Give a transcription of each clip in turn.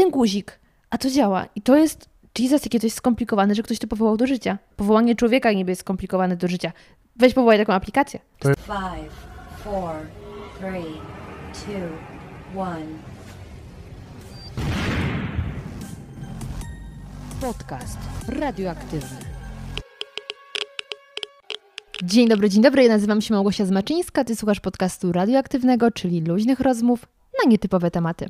jeden guzik, a to działa. I to jest, Jesus, jakie to jest skomplikowane, że ktoś to powołał do życia. Powołanie człowieka niby jest skomplikowane do życia. Weź powołaj taką aplikację. Five, four, three, two, one. Podcast radioaktywny. Dzień dobry, dzień dobry. Ja nazywam się Małgosia Zmaczyńska. Ty słuchasz podcastu radioaktywnego, czyli luźnych rozmów na nietypowe tematy.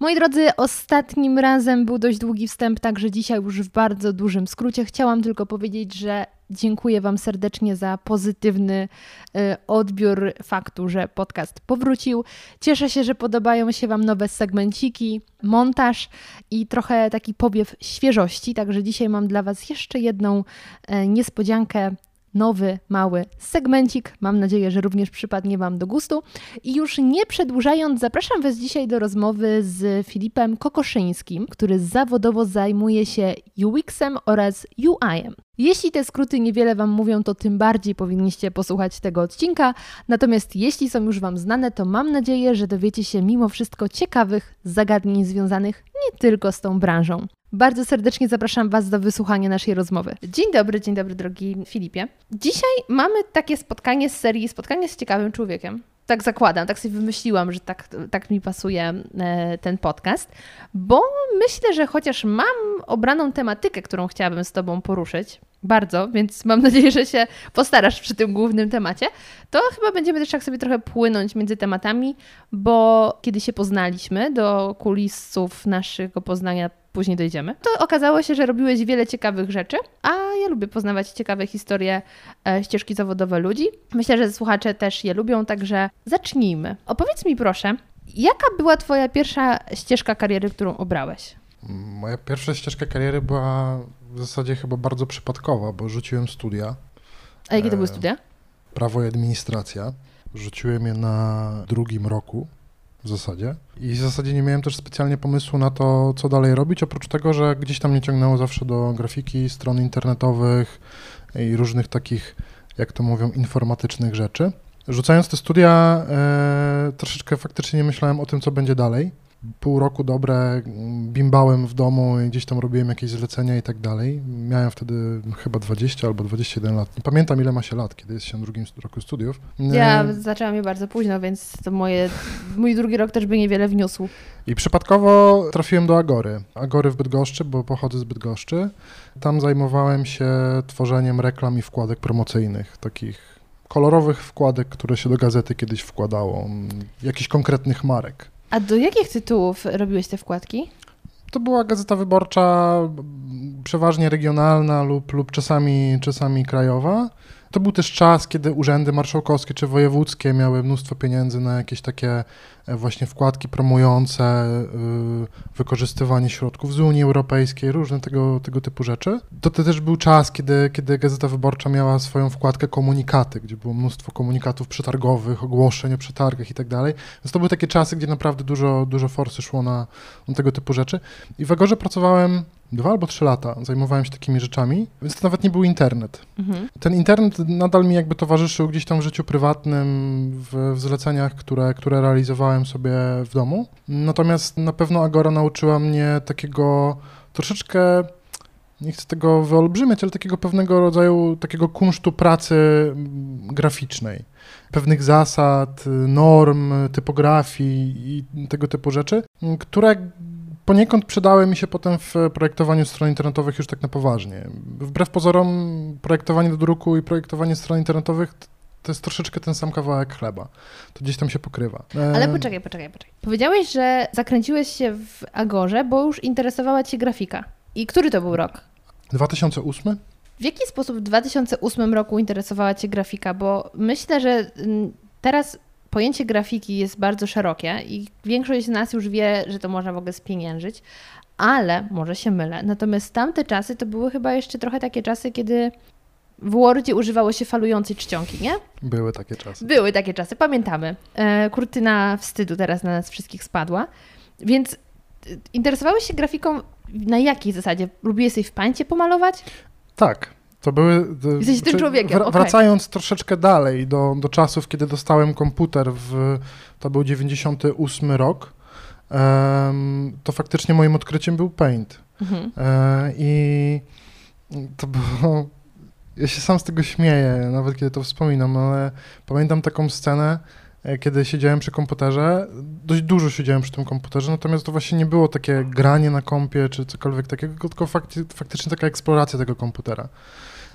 Moi drodzy, ostatnim razem był dość długi wstęp, także dzisiaj już w bardzo dużym skrócie. Chciałam tylko powiedzieć, że dziękuję Wam serdecznie za pozytywny y, odbiór faktu, że podcast powrócił. Cieszę się, że podobają się Wam nowe segmenciki, montaż i trochę taki powiew świeżości. Także dzisiaj mam dla Was jeszcze jedną y, niespodziankę nowy, mały segmencik. Mam nadzieję, że również przypadnie Wam do gustu. I już nie przedłużając, zapraszam Was dzisiaj do rozmowy z Filipem Kokoszyńskim, który zawodowo zajmuje się UX-em oraz UI-em. Jeśli te skróty niewiele Wam mówią, to tym bardziej powinniście posłuchać tego odcinka. Natomiast jeśli są już Wam znane, to mam nadzieję, że dowiecie się mimo wszystko ciekawych zagadnień związanych nie tylko z tą branżą. Bardzo serdecznie zapraszam Was do wysłuchania naszej rozmowy. Dzień dobry, dzień dobry, drogi Filipie. Dzisiaj mamy takie spotkanie z serii Spotkanie z ciekawym człowiekiem. Tak zakładam, tak sobie wymyśliłam, że tak, tak mi pasuje e, ten podcast, bo myślę, że chociaż mam obraną tematykę, którą chciałabym z Tobą poruszyć, bardzo, więc mam nadzieję, że się postarasz przy tym głównym temacie, to chyba będziemy też tak sobie trochę płynąć między tematami, bo kiedy się poznaliśmy do kulisów naszego poznania później dojdziemy, to okazało się, że robiłeś wiele ciekawych rzeczy, a ja lubię poznawać ciekawe historie, e, ścieżki zawodowe ludzi. Myślę, że słuchacze też je lubią, także zacznijmy. Opowiedz mi proszę, jaka była Twoja pierwsza ścieżka kariery, którą obrałeś? Moja pierwsza ścieżka kariery była w zasadzie chyba bardzo przypadkowa, bo rzuciłem studia. A jakie to były E, studia? Prawo i administracja. Rzuciłem je na drugim roku w zasadzie. I w zasadzie nie miałem też specjalnie pomysłu na to, co dalej robić, oprócz tego, że gdzieś tam mnie ciągnęło zawsze do grafiki, stron internetowych i różnych takich, jak to mówią, informatycznych rzeczy. Rzucając te studia, e, troszeczkę faktycznie nie myślałem o tym, co będzie dalej. Pół roku dobre bimbałem w domu i gdzieś tam robiłem jakieś zlecenia i tak dalej. Miałem wtedy chyba 20 albo 21 lat. Nie pamiętam ile ma się lat, kiedy jest się w drugim roku studiów. E, Ja zaczęłam je bardzo późno, więc to moje, mój drugi rok też by niewiele wniósł. I przypadkowo trafiłem do Agory. Agory w Bydgoszczy, bo pochodzę z Bydgoszczy. Tam zajmowałem się tworzeniem reklam i wkładek promocyjnych, takich kolorowych wkładek, które się do gazety kiedyś wkładało, mm, jakichś konkretnych marek. A do jakich tytułów robiłeś te wkładki? To była gazeta wyborcza, przeważnie regionalna lub, lub czasami, czasami krajowa. To był też czas, kiedy urzędy marszałkowskie czy wojewódzkie miały mnóstwo pieniędzy na jakieś takie e, właśnie wkładki promujące y, wykorzystywanie środków z Unii Europejskiej, różne tego, tego typu rzeczy. To, to też był czas, kiedy, kiedy Gazeta Wyborcza miała swoją wkładkę komunikaty, gdzie było mnóstwo komunikatów przetargowych, ogłoszeń o przetargach i tak dalej. Więc to były takie czasy, gdzie naprawdę dużo, dużo forsy szło na, na tego typu rzeczy. I w Agorze pracowałem dwa albo trzy lata, zajmowałem się takimi rzeczami, więc to nawet nie był internet. Mhm. Ten internet nadal mi jakby towarzyszył gdzieś tam w życiu prywatnym, w, w zleceniach, które, które realizowałem sobie w domu. Natomiast na pewno Agora nauczyła mnie takiego troszeczkę, nie chcę tego wyolbrzymiać, ale takiego pewnego rodzaju takiego kunsztu pracy mm, graficznej. Pewnych zasad, norm, typografii i tego typu rzeczy, m, które poniekąd przydały mi się potem w projektowaniu stron internetowych już tak na poważnie. Wbrew pozorom, projektowanie do druku i projektowanie stron internetowych to jest troszeczkę ten sam kawałek chleba. To gdzieś tam się pokrywa. Ale poczekaj, poczekaj, poczekaj. Powiedziałeś, że zakręciłeś się w Agorze, bo już interesowała Cię grafika. I który to był rok? 2008? W jaki sposób w 2008 roku interesowała Cię grafika? Bo myślę, że mm, teraz pojęcie grafiki jest bardzo szerokie i większość z nas już wie, że to można w ogóle spieniężyć, ale może się mylę. Natomiast tamte czasy to były chyba jeszcze trochę takie czasy, kiedy w Wordzie używało się falującej czcionki, nie? Były takie czasy. Były takie czasy, pamiętamy. E, kurtyna wstydu teraz na nas wszystkich spadła. Więc e, interesowałeś się grafiką na jakiej zasadzie? Lubiłeś sobie w pańcie pomalować? Tak. To były. Jesteś tym czy- człowiekiem, okej. Wracając troszeczkę dalej do, do czasów, kiedy dostałem komputer, w, to był 98 rok. em, to faktycznie moim odkryciem był Paint. Mhm. E, I to było. Ja się sam z tego śmieję, nawet kiedy to wspominam, ale pamiętam taką scenę, e, kiedy siedziałem przy komputerze. Dość dużo siedziałem przy tym komputerze, natomiast to właśnie nie było takie granie na kompie czy cokolwiek takiego, tylko fakty, faktycznie taka eksploracja tego komputera.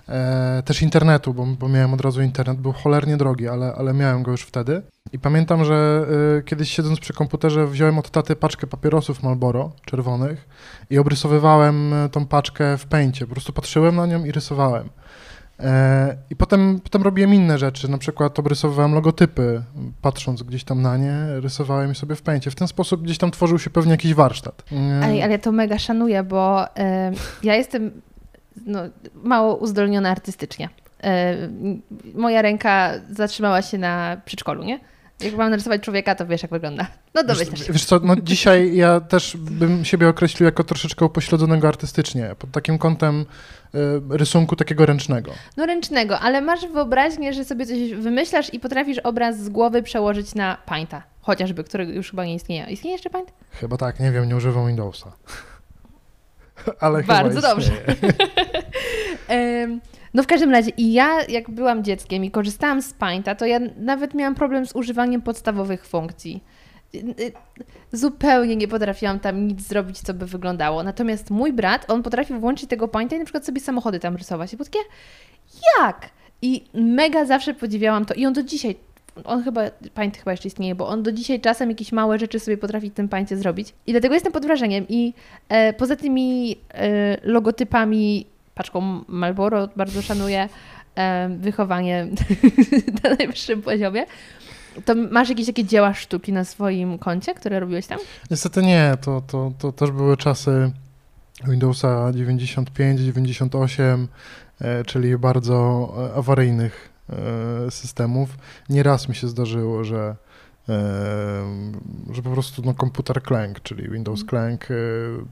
E, też internetu, bo, bo miałem od razu internet, był cholernie drogi, ale, ale miałem go już wtedy. I pamiętam, że e, kiedyś siedząc przy komputerze wziąłem od taty paczkę papierosów Marlboro czerwonych i obrysowywałem e, tą paczkę w pęcie. Po prostu patrzyłem na nią i rysowałem. E, I potem, potem robiłem inne rzeczy, na przykład obrysowywałem logotypy, patrząc gdzieś tam na nie, rysowałem je sobie w pęcie. W ten sposób gdzieś tam tworzył się pewnie jakiś warsztat. E, Ale, ale ja to mega szanuję, bo e, ja jestem no, mało uzdolniona artystycznie. E, moja ręka zatrzymała się na przedszkolu, nie? Jak mam narysować człowieka, to wiesz, jak wygląda. No domyślasz Wiesz, wiesz co, no dzisiaj ja też bym siebie określił jako troszeczkę upośledzonego artystycznie, pod takim kątem e, rysunku takiego ręcznego. No ręcznego, ale masz wyobraźnię, że sobie coś wymyślasz i potrafisz obraz z głowy przełożyć na Painta. Chociażby, który już chyba nie istnieje. Istnieje jeszcze Paint? Chyba tak, nie wiem, nie używam Windowsa. Ale Bardzo dobrze. No w każdym razie i ja jak byłam dzieckiem i korzystałam z Painta, to ja nawet miałam problem z używaniem podstawowych funkcji. Y, Zupełnie nie potrafiłam tam nic zrobić, co by wyglądało. Natomiast mój brat, on potrafił włączyć tego Painta i na przykład sobie samochody tam rysować. I było takie, jak? I mega zawsze podziwiałam to. I on do dzisiaj, on chyba, Paint chyba jeszcze istnieje, bo on do dzisiaj czasem jakieś małe rzeczy sobie potrafi w tym Paincie zrobić. I dlatego jestem pod wrażeniem. I e, poza tymi e, logotypami, paczką Marlboro bardzo szanuję, e, wychowanie na najwyższym poziomie. To masz jakieś takie dzieła sztuki na swoim koncie, które robiłeś tam? Niestety nie, to, to, to też były czasy Windowsa 95, 98, e, czyli bardzo e, awaryjnych systemów. Nieraz mi się zdarzyło, że, e, że po prostu no, komputer klękł, czyli Windows klękł, e,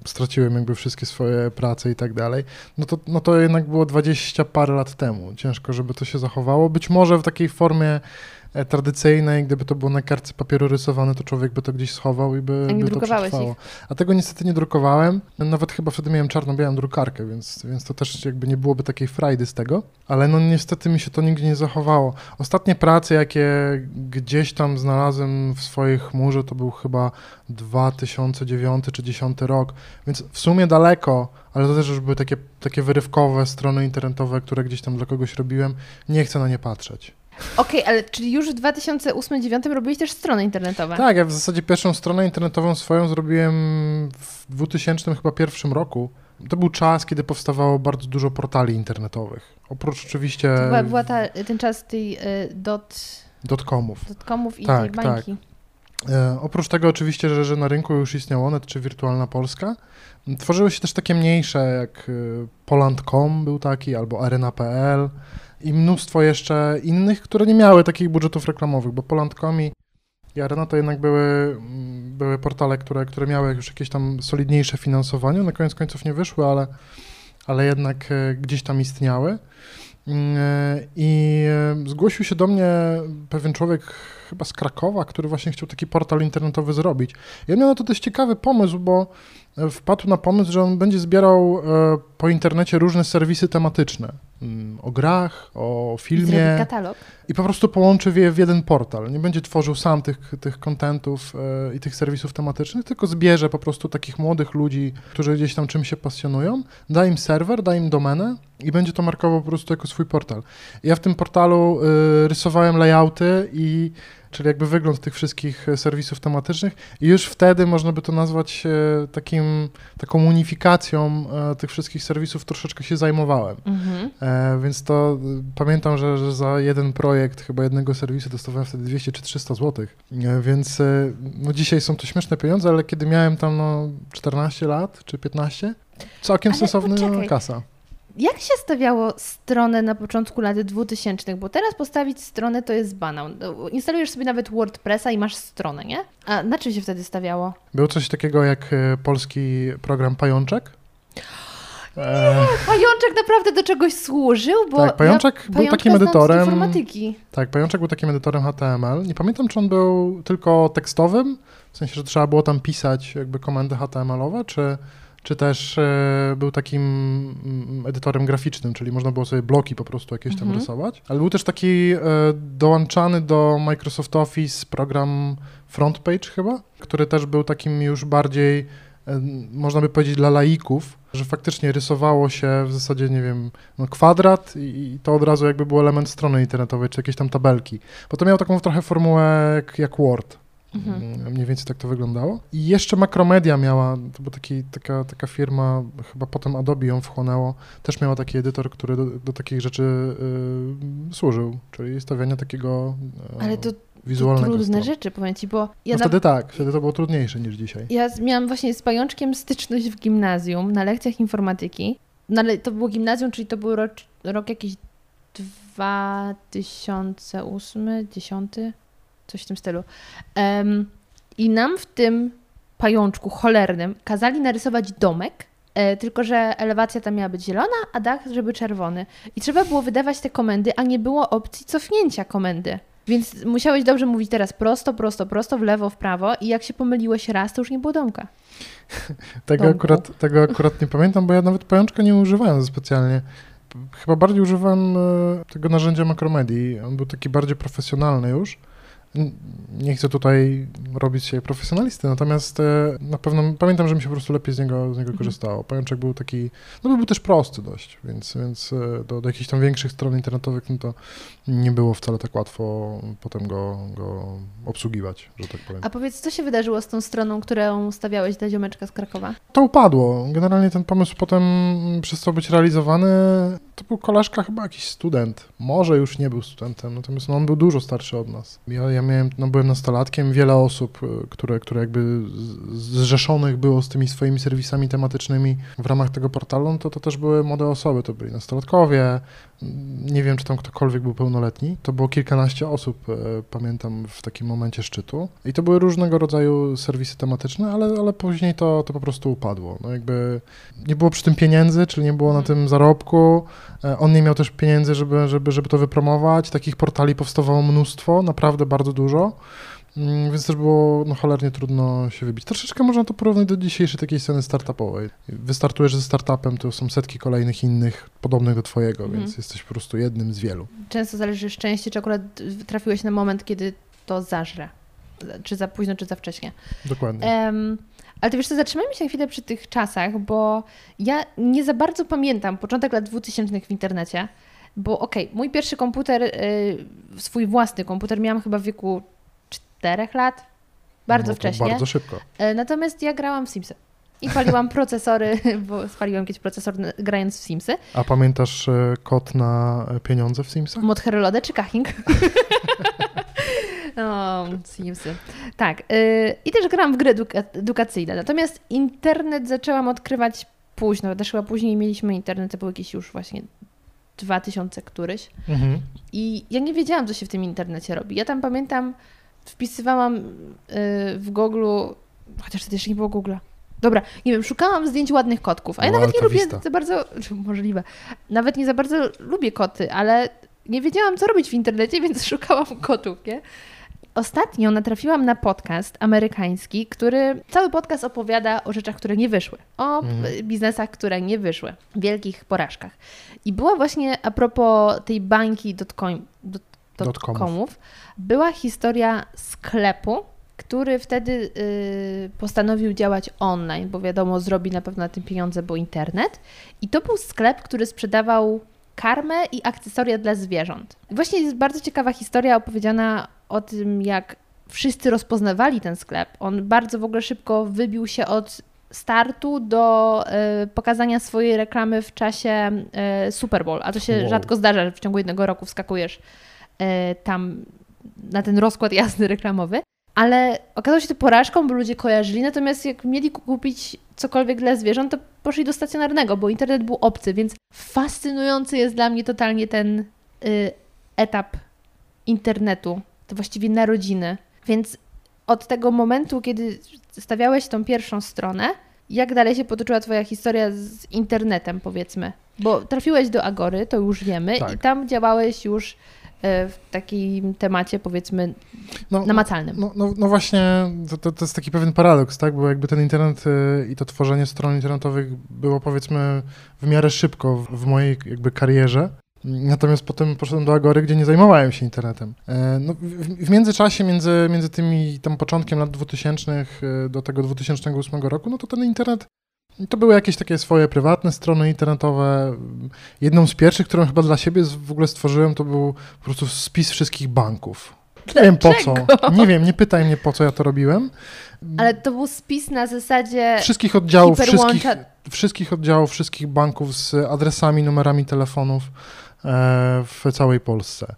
straciłem jakby wszystkie swoje prace i tak dalej. No to, no to jednak było 20 parę lat temu. Ciężko, żeby to się zachowało. Być może w takiej formie e, tradycyjnej, gdyby to było na kartce papieru rysowane, to człowiek by to gdzieś schował i by, A nie by to przetrwało. A tego niestety nie drukowałem. Nawet chyba wtedy miałem czarno-białą drukarkę, więc, więc to też jakby nie byłoby takiej frajdy z tego. Ale no niestety mi się to nigdzie nie zachowało. Ostatnie prace, jakie gdzieś tam znalazłem w swojej chmurze, to był chyba 2009 czy 2010 rok, więc w sumie daleko, ale to też już były takie, takie wyrywkowe strony internetowe, które gdzieś tam dla kogoś robiłem. Nie chcę na nie patrzeć. Okej, ale czyli już w 2008-2009 robiłeś też strony internetowe? Tak, ja w zasadzie pierwszą stronę internetową swoją zrobiłem w 2000 chyba pierwszym roku. To był czas, kiedy powstawało bardzo dużo portali internetowych. Oprócz oczywiście To była, była ta, ten czas tej y, dot, dotcomów. dotcomów i Tak, tej bańki. E, oprócz tego oczywiście, że, że na rynku już istniało Net czy Wirtualna Polska. Tworzyły się też takie mniejsze jak y, Poland.com był taki, albo Arena.pl i mnóstwo jeszcze innych, które nie miały takich budżetów reklamowych, bo Poland.com i i Arena to jednak były, mm, były portale, które, które miały już jakieś tam solidniejsze finansowanie. Na koniec końców nie wyszły, ale, ale jednak e, gdzieś tam istniały. Mm, e, I e, zgłosił się do mnie pewien człowiek chyba z Krakowa, który właśnie chciał taki portal internetowy zrobić. Ja miał na to dość ciekawy pomysł, bo wpadł na pomysł, że on będzie zbierał po internecie różne serwisy tematyczne. Mm, O grach, o filmie katalog. i po prostu połączy je w jeden portal. Nie będzie tworzył sam tych, tych kontentów e, i tych serwisów tematycznych, tylko zbierze po prostu takich młodych ludzi, którzy gdzieś tam czymś się pasjonują, da im serwer, da im domenę i będzie to markował po prostu jako swój portal. Ja w tym portalu e, rysowałem layouty i czyli jakby wygląd tych wszystkich e, serwisów tematycznych i już wtedy można by to nazwać e, takim, taką unifikacją e, tych wszystkich serwisów troszeczkę się zajmowałem. Mhm. Więc to pamiętam, że, że za jeden projekt chyba jednego serwisu dostawałem wtedy 200 czy 300 zł. Więc no dzisiaj są to śmieszne pieniądze, ale kiedy miałem tam no 14 lat czy 15, całkiem Ale sensowna poczekaj. kasa. Jak się stawiało stronę na początku lat 2000? Bo teraz postawić stronę to jest banał. No, Instalujesz sobie nawet WordPressa i masz stronę, nie? A na czym się wtedy stawiało? Był coś takiego jak e, polski program Pajączek. E, Pajączek naprawdę do czegoś służył, bo Tak, Pajączek ja był takim edytorem. informatyki. tak, Pajączek był takim edytorem HTML. Nie pamiętam, czy on był tylko tekstowym, w sensie, że trzeba było tam pisać jakby komendy HTML-owe, czy, czy też e, był takim mm, edytorem graficznym, czyli można było sobie bloki po prostu jakieś tam Mhm. rysować. Ale był też taki e, dołączany do Microsoft Office program FrontPage chyba, który też był takim już bardziej, e, można by powiedzieć, dla laików, że faktycznie rysowało się w zasadzie, nie wiem, no kwadrat i, i to od razu jakby był element strony internetowej, czy jakieś tam tabelki. Bo to miało taką trochę formułę jak, jak Word. Mhm. Mniej więcej tak to wyglądało. I jeszcze Macromedia miała, to była taki, taka, taka firma, chyba potem Adobe ją wchłonęło, też miała taki edytor, który do, do takich rzeczy y, służył, czyli stawiania takiego y, Ale to, to wizualnego trudne stronu. rzeczy, powiem ci, bo ja No na wtedy tak, wtedy to było trudniejsze niż dzisiaj. Ja miałam właśnie z pajączkiem styczność w gimnazjum na lekcjach informatyki. No ale to było gimnazjum, czyli to był rok, rok jakiś 2008, 10, coś w tym stylu. Em, I nam w tym pajączku cholernym kazali narysować domek, e, tylko że elewacja tam miała być zielona, a dach żeby czerwony. I trzeba było wydawać te komendy, a nie było opcji cofnięcia komendy. Więc musiałeś dobrze mówić teraz prosto, prosto, prosto, w lewo, w prawo i jak się pomyliłeś raz, to już nie było domka. Tego akurat, tego akurat nie pamiętam, bo ja nawet pajączka nie używałem specjalnie. Chyba bardziej używałem e, tego narzędzia Macromedii. On był taki bardziej profesjonalny już. Nie chcę tutaj robić się profesjonalisty, natomiast e, na pewno pamiętam, że mi się po prostu lepiej z niego, z niego Mhm. korzystało. Pajączek był taki, no był też prosty dość, więc, więc e, do, do jakichś tam większych stron internetowych no to nie było wcale tak łatwo potem go, go obsługiwać, że tak powiem. A powiedz, co się wydarzyło z tą stroną, którą stawiałeś dla ziomeczka z Krakowa? To upadło. Generalnie ten pomysł potem przestał być realizowany. To był koleżka, chyba jakiś student. Może już nie był studentem, natomiast no, on był dużo starszy od nas. Ja, ja miałem, no, byłem nastolatkiem, wiele osób, y, które, które jakby zrzeszonych było z tymi swoimi serwisami tematycznymi w ramach tego portalu, no to to też były młode osoby, to byli nastolatkowie. Nie wiem, czy tam ktokolwiek był pełnoletni. To było kilkanaście osób, e, pamiętam, w takim momencie szczytu. I to były różnego rodzaju serwisy tematyczne, ale, ale później to, to po prostu upadło. No jakby nie było przy tym pieniędzy, czyli nie było na tym zarobku. E, On nie miał też pieniędzy, żeby, żeby, żeby to wypromować. Takich portali powstawało mnóstwo, naprawdę bardzo dużo. Mm, Więc też było no, cholernie trudno się wybić. Troszeczkę można to porównać do dzisiejszej takiej sceny startupowej. Wystartujesz ze startupem, to są setki kolejnych innych podobnych do twojego, Mhm. więc jesteś po prostu jednym z wielu. Często zależy szczęście, czy akurat trafiłeś na moment, kiedy to zażre. Czy za późno, czy za wcześnie. Dokładnie. Em, ale to wiesz co, zatrzymajmy się na chwilę przy tych czasach, bo ja nie za bardzo pamiętam początek lat 2000 w internecie, bo okej, mój pierwszy komputer, y, swój własny komputer miałam chyba w wieku 4 lat, bardzo No wcześnie. Bardzo szybko. E, Natomiast ja grałam w Simsy. I paliłam procesory, bo spaliłam kiedyś procesor grając w Simsy. A pamiętasz e, kod na e, pieniądze w Simsach? Mod Herolode czy Kaching? o, Simsy. Tak. I też grałam w gry eduka- edukacyjne. Natomiast internet zaczęłam odkrywać późno. Też chyba później mieliśmy internet, to był jakiś już właśnie 2000 któryś. Mhm. I ja nie wiedziałam, co się w tym internecie robi. Ja tam pamiętam, wpisywałam y, w Google, chociaż wtedy jeszcze nie było Google'a. Dobra, nie wiem, szukałam zdjęć ładnych kotków, a ja nawet nie lubię Vista. za bardzo, czy możliwe, nawet nie za bardzo lubię koty, ale nie wiedziałam, co robić w internecie, więc szukałam kotów, nie? Ostatnio natrafiłam na podcast amerykański, który cały podcast opowiada o rzeczach, które nie wyszły, o y, biznesach, które nie wyszły, wielkich porażkach. I była właśnie a propos tej bańki dotcoin, dot, Dotcomów. była historia sklepu, który wtedy y, postanowił działać online, bo wiadomo, zrobi na pewno na tym pieniądze, bo internet. I to był sklep, który sprzedawał karmę i akcesoria dla zwierząt. Właśnie jest bardzo ciekawa historia opowiedziana o tym, jak wszyscy rozpoznawali ten sklep. On bardzo w ogóle szybko wybił się od startu do y, pokazania swojej reklamy w czasie y, Super Bowl, a to się Wow. rzadko zdarza, że w ciągu jednego roku wskakujesz tam na ten rozkład jazdy reklamowy. Ale okazało się to porażką, bo ludzie kojarzyli, natomiast jak mieli kupić cokolwiek dla zwierząt, to poszli do stacjonarnego, bo internet był obcy, więc fascynujący jest dla mnie totalnie ten y, etap internetu, to właściwie narodziny. Więc od tego momentu, kiedy stawiałeś tą pierwszą stronę, jak dalej się potoczyła Twoja historia z internetem, powiedzmy? Bo trafiłeś do Agory, to już wiemy, Tak. i tam działałeś już e, w takim temacie, powiedzmy, No, namacalnym. No, no, no właśnie, to, to, to jest taki pewien paradoks, tak? Bo jakby ten internet y, i to tworzenie stron internetowych było powiedzmy w miarę szybko w, w mojej jakby karierze. Natomiast potem poszedłem do Agory, gdzie nie zajmowałem się internetem. E, No, w, w międzyczasie, między, między tymi tam początkiem lat 2000 y, do tego 2008 roku, no to ten internet to były jakieś takie swoje prywatne strony internetowe. Jedną z pierwszych, którą chyba dla siebie w ogóle stworzyłem, to był po prostu spis wszystkich banków. Nie wiem po co. Nie wiem, nie pytaj mnie po co ja to robiłem. Ale to był spis na zasadzie Wszystkich oddziałów, wszystkich, wszystkich oddziałów, wszystkich banków z adresami, numerami telefonów e, w całej Polsce.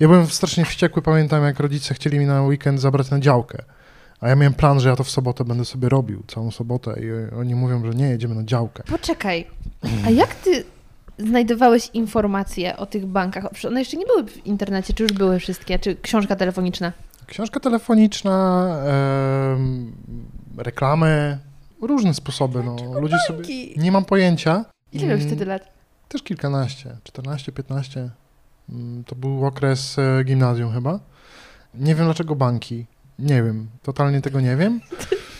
Ja byłem strasznie wściekły, pamiętam jak rodzice chcieli mi na weekend zabrać na działkę. A ja miałem plan, że ja to w sobotę będę sobie robił, całą sobotę i oni mówią, że nie, jedziemy na działkę. Poczekaj, a jak ty znajdowałeś informacje o tych bankach? One jeszcze nie były w internecie, czy już były wszystkie? Czy książka telefoniczna? Książka telefoniczna, em, reklamy, różne sposoby. No. Ludzie sobie... Banki! Nie mam pojęcia. Ile miałeś Mm, wtedy lat? Też kilkanaście, 14, 15. Mm, To był okres e, gimnazjum chyba. Nie wiem dlaczego banki. Nie wiem, totalnie tego nie wiem.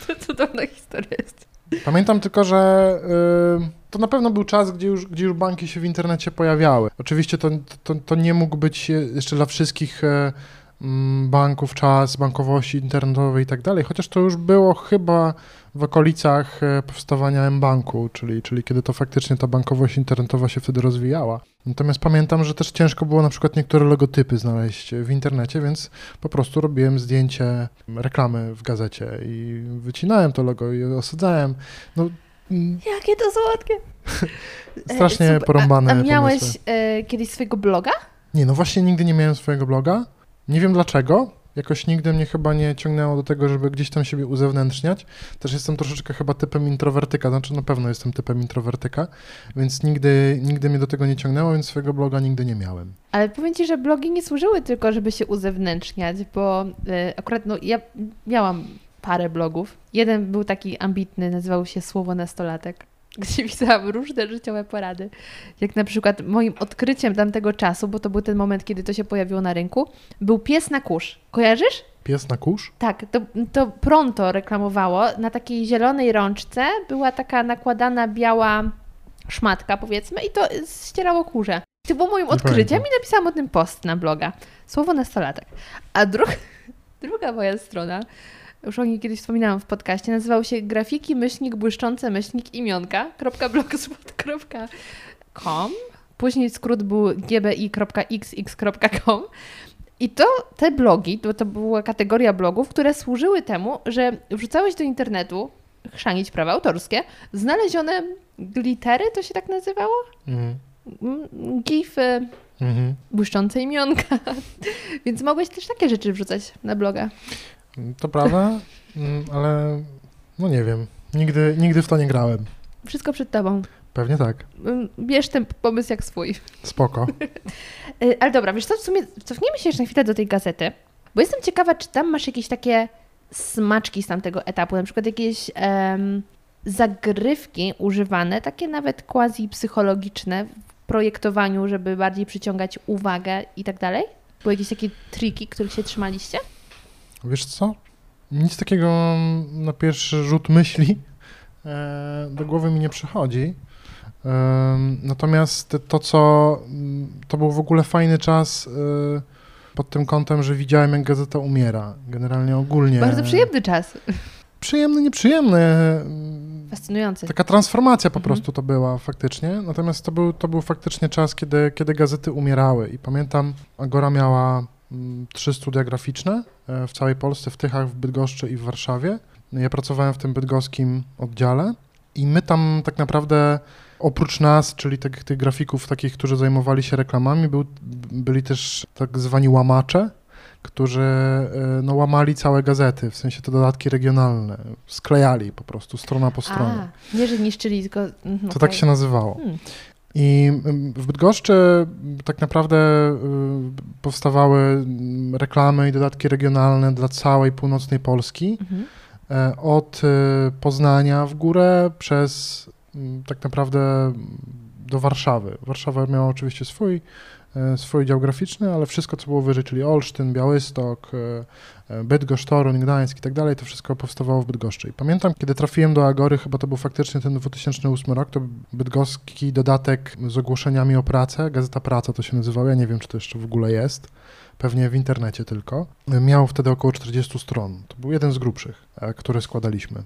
To cudowna historia jest. Pamiętam tylko, że y, to na pewno był czas, gdzie już, gdzie już banki się w internecie pojawiały. Oczywiście to, to, to nie mógł być jeszcze dla wszystkich mm, banków czas bankowości internetowej i tak dalej, chociaż to już było chyba w okolicach e, powstawania M-Banku, czyli, czyli kiedy to faktycznie ta bankowość internetowa się wtedy rozwijała. Natomiast pamiętam, że też ciężko było na przykład niektóre logotypy znaleźć w internecie, więc po prostu robiłem zdjęcie reklamy w gazecie i wycinałem to logo i osadzałem. No, mm, Jakie to słodkie! E, Strasznie super. porąbane A, a miałeś e, kiedyś swojego bloga? Nie, no właśnie nigdy nie miałem swojego bloga. Nie wiem dlaczego. Jakoś nigdy mnie chyba nie ciągnęło do tego, żeby gdzieś tam siebie uzewnętrzniać. Też jestem troszeczkę chyba typem introwertyka, znaczy na pewno jestem typem introwertyka, więc nigdy, nigdy mnie do tego nie ciągnęło, więc swojego bloga nigdy nie miałem. Ale powiem Ci, że blogi nie służyły tylko, żeby się uzewnętrzniać, bo e, akurat no, ja miałam parę blogów. Jeden był taki ambitny, nazywał się Słowo Nastolatek, gdzie pisałam różne życiowe porady. Jak na przykład moim odkryciem tamtego czasu, bo to był ten moment, kiedy to się pojawiło na rynku, był pies na kurz. Kojarzysz? Pies na kurz? Tak, to, to Pronto reklamowało. Na takiej zielonej rączce była taka nakładana biała szmatka, powiedzmy, i to ścierało kurze. To było moim odkryciem i napisałam o tym post na bloga. Słowo nastolatek. A druga, druga moja strona, już o niej kiedyś wspominałam w podcaście, nazywała się grafiki myślnik błyszczące myślnik imionka .blogspot.com Później skrót był gbi.xx.com i to te blogi, to, to była kategoria blogów, które służyły temu, że wrzucałeś do internetu, chrzanić prawa autorskie, znalezione glittery, to się tak nazywało? Mhm. Mm, Gify, Mhm. błyszczące imionka. Więc mogłeś też takie rzeczy wrzucać na bloga. To prawda, mm, ale no nie wiem. Nigdy, nigdy w to nie grałem. Wszystko przed tobą. Pewnie tak. Mm, Bierz ten pomysł jak swój. Spoko. Y, Ale dobra, wiesz co, w sumie cofniemy się jeszcze na chwilę do tej gazety, bo jestem ciekawa, czy tam masz jakieś takie smaczki z tamtego etapu, na przykład jakieś em, zagrywki używane, takie nawet quasi psychologiczne w projektowaniu, żeby bardziej przyciągać uwagę i tak dalej? Były jakieś takie triki, których się trzymaliście? Wiesz co? Nic takiego na pierwszy rzut myśli e, do głowy mi nie przychodzi. Em, Natomiast to, co to był w ogóle fajny czas e, pod tym kątem, że widziałem, jak gazeta umiera. Generalnie ogólnie. Bardzo przyjemny czas. Przyjemny, nieprzyjemny. Fascynujący. Taka transformacja po Mhm. prostu to była faktycznie. Natomiast to był, to był faktycznie czas, kiedy, kiedy gazety umierały. I pamiętam, Agora miała trzy studia graficzne e, w całej Polsce, w Tychach, w Bydgoszczy i w Warszawie. Ja pracowałem w tym bydgoskim oddziale i my tam tak naprawdę oprócz nas, czyli tych, tych grafików takich, którzy zajmowali się reklamami, był, byli też tak zwani łamacze, którzy e, no, łamali całe gazety, w sensie te dodatki regionalne, sklejali po prostu strona po stronie. A, nie, że niszczyli, tylko... mhm, To tak się nazywało. Hmm. I mm, w Bydgoszczy mm, tak naprawdę y, powstawały mm, reklamy i dodatki regionalne dla całej północnej Polski. Mhm. e, od e, Poznania w górę przez mm, tak naprawdę do Warszawy. Warszawa miała oczywiście swój, swój dział graficzny, ale wszystko, co było wyżej, czyli Olsztyn, Białystok, e, e, Bydgoszcz, Toruń, Gdańsk i tak dalej, to wszystko powstawało w Bydgoszczy. I pamiętam, kiedy trafiłem do Agory, chyba to był faktycznie ten 2008 rok, to bydgoski dodatek z ogłoszeniami o pracę, Gazeta Praca to się nazywało, ja nie wiem, czy to jeszcze w ogóle jest, pewnie w internecie tylko. Miał wtedy około 40 stron. To był jeden z grubszych, e, które składaliśmy.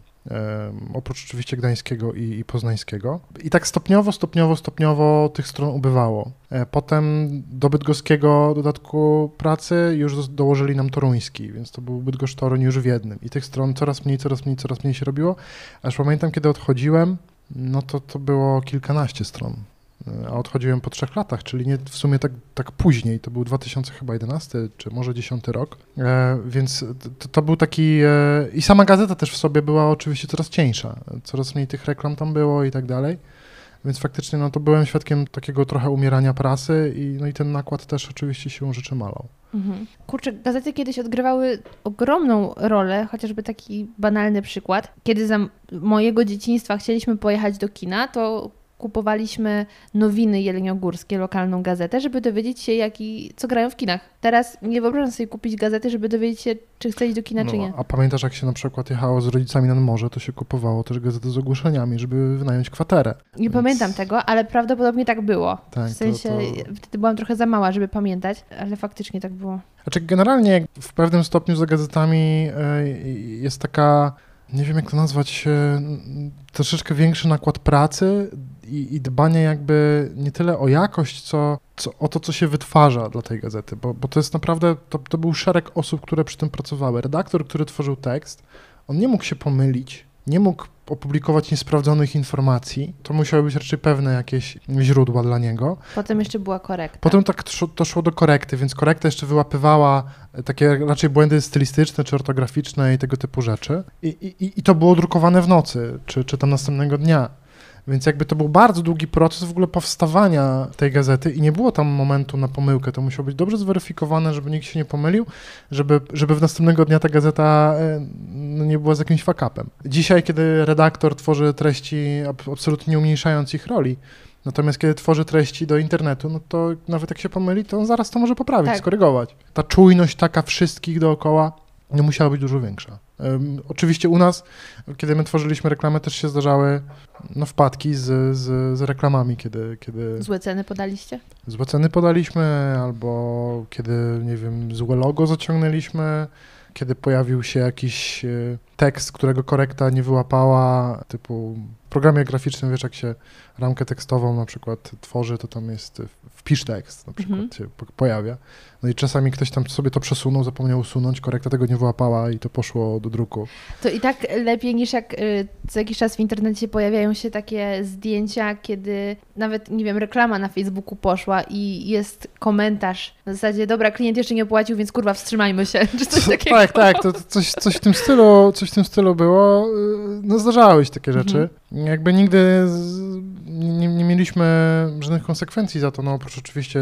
Oprócz oczywiście gdańskiego i, i poznańskiego. I tak stopniowo, stopniowo, stopniowo tych stron ubywało. E, potem do bydgoskiego dodatku pracy już do, dołożyli nam toruński, więc to był Bydgoszcz Toruń już w jednym. I tych stron coraz mniej, coraz mniej, coraz mniej się robiło. Aż pamiętam, kiedy odchodziłem, no to to było kilkanaście stron a odchodziłem po trzech latach, czyli nie w sumie tak, tak później, to był 2011 czy może 10 rok, e, więc to, to, był taki e, i sama gazeta też w sobie była oczywiście coraz cieńsza, coraz mniej tych reklam tam było i tak dalej, więc faktycznie no to byłem świadkiem takiego trochę umierania prasy i, no i ten nakład też oczywiście siłą rzeczy malał. Mhm. Kurczę, gazety kiedyś odgrywały ogromną rolę, chociażby taki banalny przykład. Kiedy za mojego dzieciństwa chcieliśmy pojechać do kina, to kupowaliśmy nowiny jeleniogórskie, lokalną gazetę, żeby dowiedzieć się, jaki, co grają w kinach. Teraz nie wyobrażam sobie kupić gazety, żeby dowiedzieć się, czy chcę iść do kina, no, czy nie. A pamiętasz, jak się na przykład jechało z rodzicami nad morze, to się kupowało też gazety z ogłoszeniami, żeby wynająć kwaterę. Nie Więc... pamiętam tego, ale prawdopodobnie tak było. Tak, w sensie, to, to... wtedy byłam trochę za mała, żeby pamiętać, ale faktycznie tak było. Znaczy, generalnie w pewnym stopniu za gazetami e, jest taka nie wiem jak to nazwać, e, troszeczkę większy nakład pracy i, i dbanie jakby nie tyle o jakość, co, co, o to, co się wytwarza dla tej gazety, bo, bo to jest naprawdę, to, to był szereg osób, które przy tym pracowały. Redaktor, który tworzył tekst, on nie mógł się pomylić, nie mógł opublikować niesprawdzonych informacji. To musiały być raczej pewne jakieś źródła dla niego. Potem jeszcze była korekta. Potem tak to szło do korekty, więc korekta jeszcze wyłapywała takie raczej błędy stylistyczne czy ortograficzne i tego typu rzeczy. I, i, i to było drukowane w nocy, czy, czy tam następnego dnia. Więc jakby to był bardzo długi proces w ogóle powstawania tej gazety i nie było tam momentu na pomyłkę. To musiało być dobrze zweryfikowane, żeby nikt się nie pomylił, żeby, żeby w następnego dnia ta gazeta e, no, nie była z jakimś fakapem. Dzisiaj, kiedy redaktor tworzy treści, absolutnie nie umniejszając ich roli, Natomiast kiedy tworzy treści do internetu, no to nawet jak się pomyli, to on zaraz to może poprawić, tak. skorygować. Ta czujność taka wszystkich dookoła no, musiała być dużo większa. Um, oczywiście u nas, kiedy my tworzyliśmy reklamę, też się zdarzały no, wpadki z, z, z, reklamami, kiedy, kiedy... Złe ceny podaliście? Złe ceny podaliśmy, albo kiedy, nie wiem, złe logo zaciągnęliśmy, kiedy pojawił się jakiś e, tekst, którego korekta nie wyłapała, typu w programie graficznym, wiesz, jak się ramkę tekstową na przykład tworzy, to tam jest wpisz tekst na przykład mhm. się pojawia. No i czasami ktoś tam sobie to przesunął, zapomniał usunąć, korekta tego nie wyłapała i to poszło do druku. To i tak lepiej niż jak y, co jakiś czas w internecie pojawiają się takie zdjęcia, kiedy nawet, nie wiem, reklama na Facebooku poszła i jest komentarz na zasadzie, dobra, klient jeszcze nie opłacił, więc kurwa wstrzymajmy się, czy coś takiego. Tak, tak, to, to coś, coś, w tym stylu, coś w tym stylu było. Y, no zdarzały się takie rzeczy. Mhm. Jakby nigdy z, nie, nie, mieliśmy żadnych konsekwencji za to, no oprócz oczywiście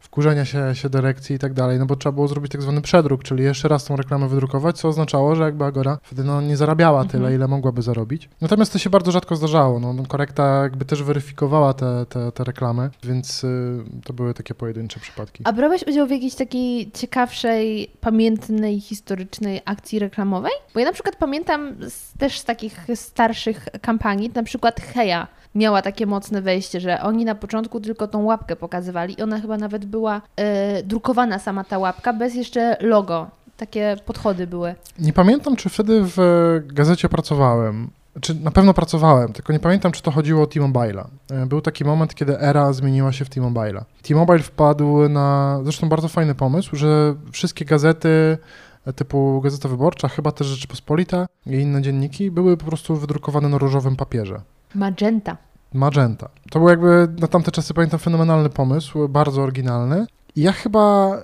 wkurzenia się, się dyrekcji i tak dalej, no bo trzeba było zrobić tak zwany przedruk, czyli jeszcze raz tą reklamę wydrukować, co oznaczało, że jakby Agora wtedy no, nie zarabiała tyle, mhm. ile mogłaby zarobić. Natomiast to się bardzo rzadko zdarzało, no, no korekta jakby też weryfikowała te, te, te reklamy, więc y, to były takie pojedyncze przypadki. A brałeś udział w jakiejś takiej ciekawszej, pamiętnej, historycznej akcji reklamowej? Bo ja na przykład pamiętam z, też z takich starszych kampanii, na przykład Heja, miała takie mocne wejście, że oni na początku tylko tą łapkę pokazywali i ona chyba nawet była e, drukowana sama ta łapka, bez jeszcze logo. Takie podchody były. Nie pamiętam, czy wtedy w gazecie pracowałem. Czy na pewno pracowałem, tylko nie pamiętam, czy to chodziło o T-Mobile'a. E, był taki moment, kiedy era zmieniła się w T-Mobile'a. T-Mobile wpadł na zresztą bardzo fajny pomysł, że wszystkie gazety e, typu Gazeta Wyborcza, chyba też Rzeczypospolita i inne dzienniki były po prostu wydrukowane na różowym papierze. Magenta. Magenta. To był jakby na tamte czasy, pamiętam, fenomenalny pomysł, bardzo oryginalny. I ja chyba,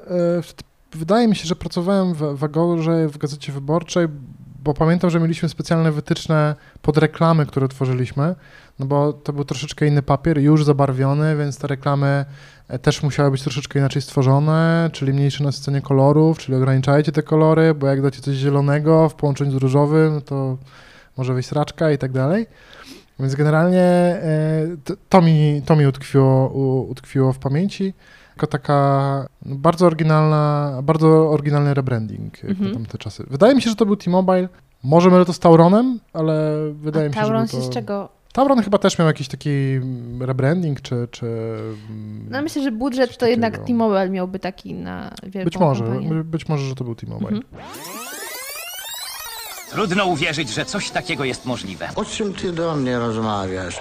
e, wydaje mi się, że pracowałem w, w Agorze, w Gazecie Wyborczej, bo pamiętam, że mieliśmy specjalne wytyczne pod reklamy, które tworzyliśmy, no bo to był troszeczkę inny papier, już zabarwiony, więc te reklamy e, też musiały być troszeczkę inaczej stworzone, czyli mniejsze nasycenie kolorów, czyli ograniczajcie te kolory, bo jak dacie coś zielonego w połączeniu z różowym, to może wyjść sraczka i tak dalej. Więc generalnie e, to, mi, to mi utkwiło, utkwiło w pamięci. Jako taka no, bardzo oryginalna, bardzo oryginalny rebranding Mhm. na tamte czasy. Wydaje mi się, że to był T-Mobile. Może mylę to z Tauronem, ale wydaje A mi się, Tauron że się to... z czego? Tauron chyba też miał jakiś taki mm, rebranding, czy... czy mm, No myślę, że budżet to jednak takiego. T-Mobile miałby taki na wielką być może, kampanię. by- być może, że to był T-Mobile. Mhm. Trudno uwierzyć, że coś takiego jest możliwe. O czym ty do mnie rozmawiasz?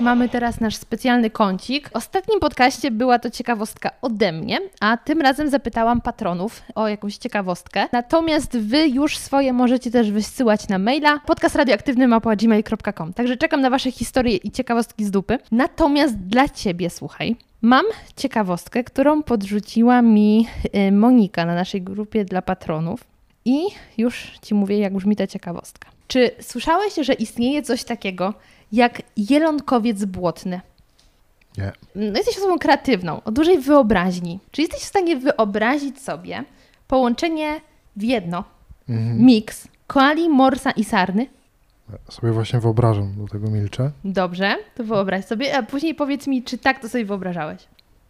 Mamy teraz nasz specjalny kącik. W ostatnim podcaście była to ciekawostka ode mnie, a tym razem zapytałam patronów o jakąś ciekawostkę. Natomiast wy już swoje możecie też wysyłać na maila podcastradioaktywny.gmail.com Także czekam na wasze historie i ciekawostki z dupy. Natomiast dla ciebie, słuchaj, mam ciekawostkę, którą podrzuciła mi y, Monika na naszej grupie dla patronów. I już ci mówię, jak brzmi ta ciekawostka. Czy słyszałeś, że istnieje coś takiego jak jelonkowiec błotny? Nie. No, jesteś osobą kreatywną, o dużej wyobraźni. Czy jesteś w stanie wyobrazić sobie połączenie w jedno, Mhm. miks koali, morsa i sarny? Sobie właśnie wyobrażam, do tego milczę. Dobrze, to wyobraź sobie, a później powiedz mi, czy tak to sobie wyobrażałeś.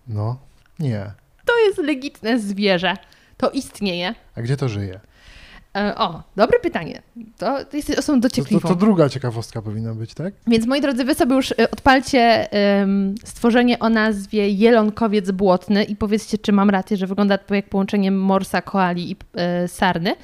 No, nie. To jest legitne zwierzę. To istnieje. A gdzie to żyje? E, o, dobre pytanie. To, to jesteś osobą To, to, dociekliwą. to druga ciekawostka powinna być, tak? Więc moi drodzy, wy sobie już y, odpalcie ym, stworzenie o nazwie jelonkowiec błotny i powiedzcie, czy mam rację, że wygląda to jak połączenie morsa, koali i y, sarny.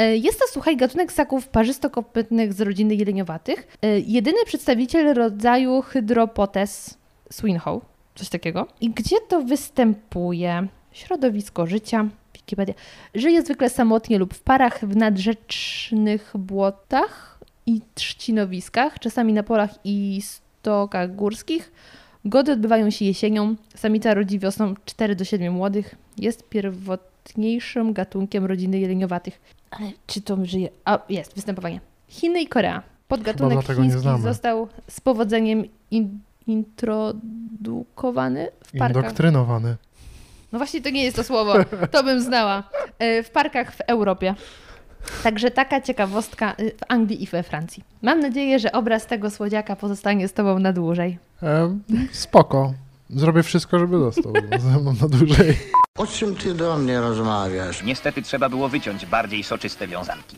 Y, Jest to, słuchaj, gatunek ssaków parzystokopytnych z rodziny jeleniowatych. Jedyny przedstawiciel rodzaju Hydropotes swinhoe, coś takiego. I gdzie to występuje? Środowisko życia, Wikipedia. Żyje zwykle samotnie lub w parach w nadrzecznych błotach i trzcinowiskach, czasami na polach i stokach górskich. Gody odbywają się jesienią. Samica rodzi wiosną 4 do 7 młodych. Jest pierwotniejszym gatunkiem rodziny jeleniowatych. Ale czy to żyje? A, jest, występowanie. Chiny i Korea. Podgatunek chiński został z powodzeniem in, introdukowany w parkach. Indoktrynowany. No właśnie to nie jest to słowo, to bym znała. E, W parkach w Europie. Także taka ciekawostka y, w Anglii i we Francji. Mam nadzieję, że obraz tego słodziaka pozostanie z Tobą na dłużej. E, spoko. Zrobię wszystko, żeby został ze mną na dłużej. O czym ty do mnie rozmawiasz? Niestety trzeba było wyciąć bardziej soczyste wiązanki.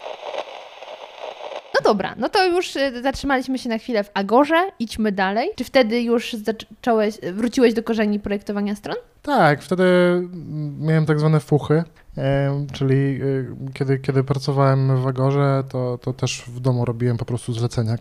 No dobra, no to już y, zatrzymaliśmy się na chwilę w Agorze, idźmy dalej. Czy wtedy już zacząłeś, wróciłeś do korzeni projektowania stron? Tak, wtedy miałem tak zwane fuchy, czyli e, kiedy, kiedy pracowałem w Agorze, to, to też w domu robiłem po prostu zlecenia.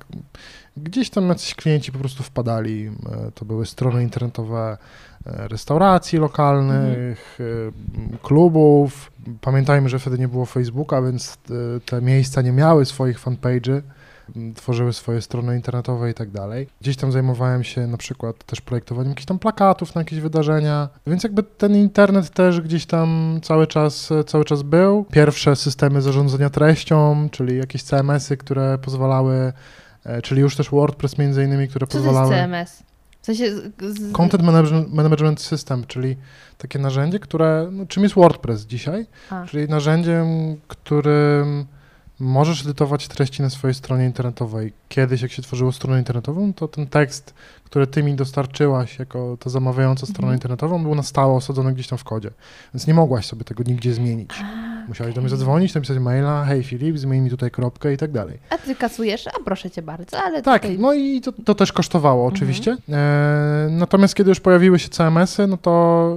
Gdzieś tam jacyś klienci po prostu wpadali. e, To były strony internetowe e, restauracji lokalnych, e, klubów. Pamiętajmy, że wtedy nie było Facebooka, więc te miejsca nie miały swoich fanpage'y tworzyły swoje strony internetowe i tak dalej. Gdzieś tam zajmowałem się na przykład też projektowaniem jakichś tam plakatów na jakieś wydarzenia, więc jakby ten internet też gdzieś tam cały czas, cały czas był. Pierwsze systemy zarządzania treścią, czyli jakieś CMS-y, które pozwalały, e, czyli już też WordPress między innymi, które Co to pozwalały... jest CMS? W sensie... Z, z, Content Management, Management System, czyli takie narzędzie, które, no, czym jest WordPress dzisiaj? A. Czyli narzędziem, którym możesz edytować treści na swojej stronie internetowej. Kiedyś, jak się tworzyło stronę internetową, to ten tekst, który ty mi dostarczyłaś jako ta zamawiająca stronę Mhm. internetową, był na stałe osadzony gdzieś tam w kodzie. Więc nie mogłaś sobie tego nigdzie zmienić. Musiałeś do mnie zadzwonić, napisać maila, hej Filip, zmień mi tutaj kropkę i tak dalej. A ty kasujesz? A proszę cię bardzo, ale Tak, tutaj... no i to, to też kosztowało Mhm. oczywiście. E, natomiast kiedy już pojawiły się CMS-y, no to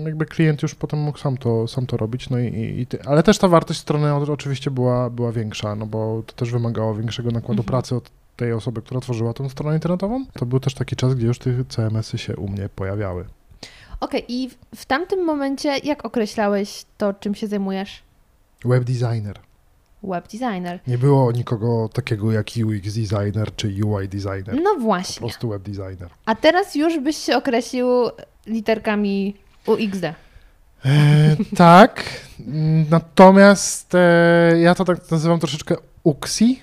y, jakby klient już potem mógł sam to, sam to robić. No i, i, i ty, ale też ta wartość strony oczywiście była, była większa, no bo to też wymagało większego nakładu Mhm. pracy od tej osoby, która tworzyła tą stronę internetową. To był też taki czas, gdzie już te CMS-y się u mnie pojawiały. Okej, i w, tamtym momencie jak określałeś to, czym się zajmujesz? Web designer. Web designer. Nie było nikogo takiego jak UX designer czy UI designer. No Po właśnie. prostu web designer. A teraz już byś się określił literkami UXD. E, tak, Natomiast e, ja to tak nazywam troszeczkę UXI.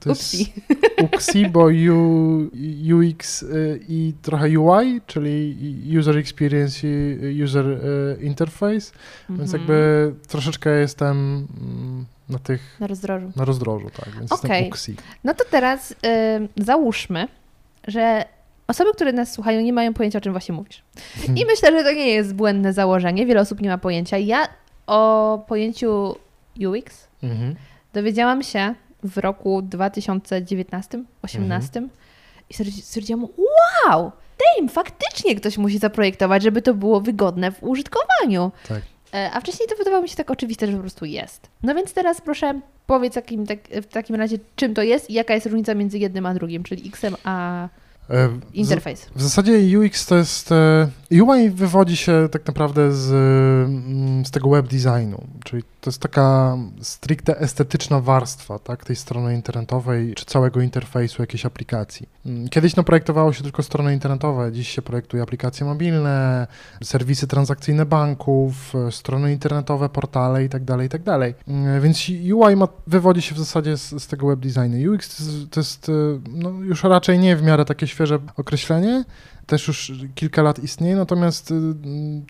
To Upsi. UXI, bo U, UX y, i trochę UI, czyli User Experience i User y, Interface, więc Mhm. jakby troszeczkę jestem mm, na tych, Na rozdrożu. na rozdrożu, tak, więc Okej. jestem UXI. No to teraz y, załóżmy, że osoby, które nas słuchają, nie mają pojęcia, o czym właśnie mówisz. I myślę, że to nie jest błędne założenie. Wiele osób nie ma pojęcia. Ja o pojęciu UX Mhm. dowiedziałam się w roku 2019-18 i stwierdzi- stwierdziłam, wow, damn, faktycznie ktoś musi zaprojektować, żeby to było wygodne w użytkowaniu. Tak. E, A wcześniej to wydawało mi się tak oczywiste, że po prostu jest. No więc teraz proszę powiedz tak, w takim razie, czym to jest i jaka jest różnica między jednym a drugim, czyli X-em a interfejs. W zasadzie UX to jest. e, UI wywodzi się tak naprawdę z, mm, z tego web designu, czyli to jest taka stricte estetyczna warstwa tak, tej strony internetowej czy całego interfejsu jakiejś aplikacji. Mm, Kiedyś no, projektowało się tylko strony internetowe, dziś się projektuje aplikacje mobilne, serwisy transakcyjne banków, e, strony internetowe, portale itd. itd. Mm, Więc UI ma, wywodzi się w zasadzie z, z tego web designu. UX to jest, e, no, już raczej nie w miarę takie świeże określenie, też już kilka lat istnieje, natomiast y,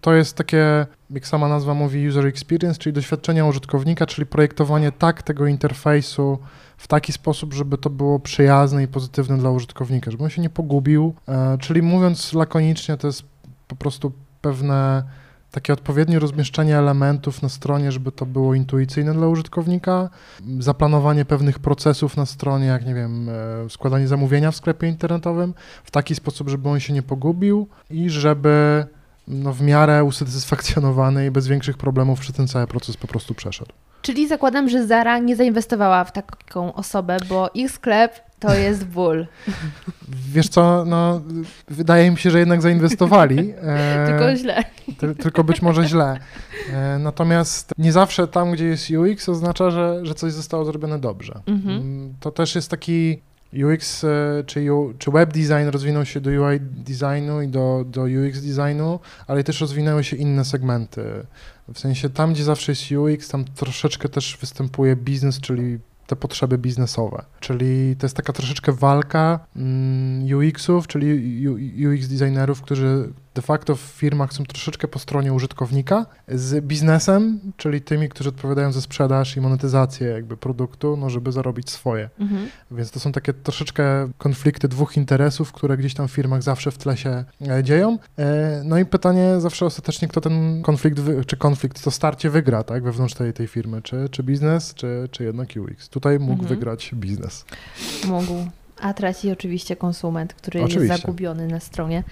to jest takie, jak sama nazwa mówi, user experience, czyli doświadczenia użytkownika, czyli projektowanie tak tego interfejsu w taki sposób, żeby to było przyjazne i pozytywne dla użytkownika, żeby on się nie pogubił. E, Czyli mówiąc lakonicznie, to jest po prostu pewne takie odpowiednie rozmieszczenie elementów na stronie, żeby to było intuicyjne dla użytkownika, zaplanowanie pewnych procesów na stronie, jak nie wiem, e, składanie zamówienia w sklepie internetowym w taki sposób, żeby on się nie pogubił i żeby no, w miarę usatysfakcjonowany i bez większych problemów przez ten cały proces po prostu przeszedł. Czyli zakładam, że Zara nie zainwestowała w taką osobę, bo ich sklep to jest ból. Wiesz co, no, wydaje mi się, że jednak zainwestowali. e, Tylko źle. Ty, tylko być może źle. E, Natomiast nie zawsze tam, gdzie jest UX, oznacza, że, że coś zostało zrobione dobrze. Mhm. Mm, To też jest taki UX e, czy, U, czy web design rozwinął się do UI designu i do, do UX designu, ale też rozwinęły się inne segmenty. W sensie tam, gdzie zawsze jest UX, tam troszeczkę też występuje biznes, czyli te potrzeby biznesowe. Czyli to jest taka troszeczkę walka mm, UX-ów, czyli UX designerów, którzy de facto w firmach są troszeczkę po stronie użytkownika, z biznesem, czyli tymi, którzy odpowiadają za sprzedaż i monetyzację jakby produktu, no żeby zarobić swoje. Mhm. Więc to są takie troszeczkę konflikty dwóch interesów, które gdzieś tam w firmach zawsze w tle się e, dzieją. E, No i pytanie zawsze ostatecznie, kto ten konflikt, czy konflikt, to starcie wygra, tak, wewnątrz tej, tej firmy, czy, czy biznes, czy, czy jednak UX. Tutaj mógł Mhm. wygrać biznes. Mógł. A traci oczywiście konsument, który Oczywiście. jest zagubiony na stronie.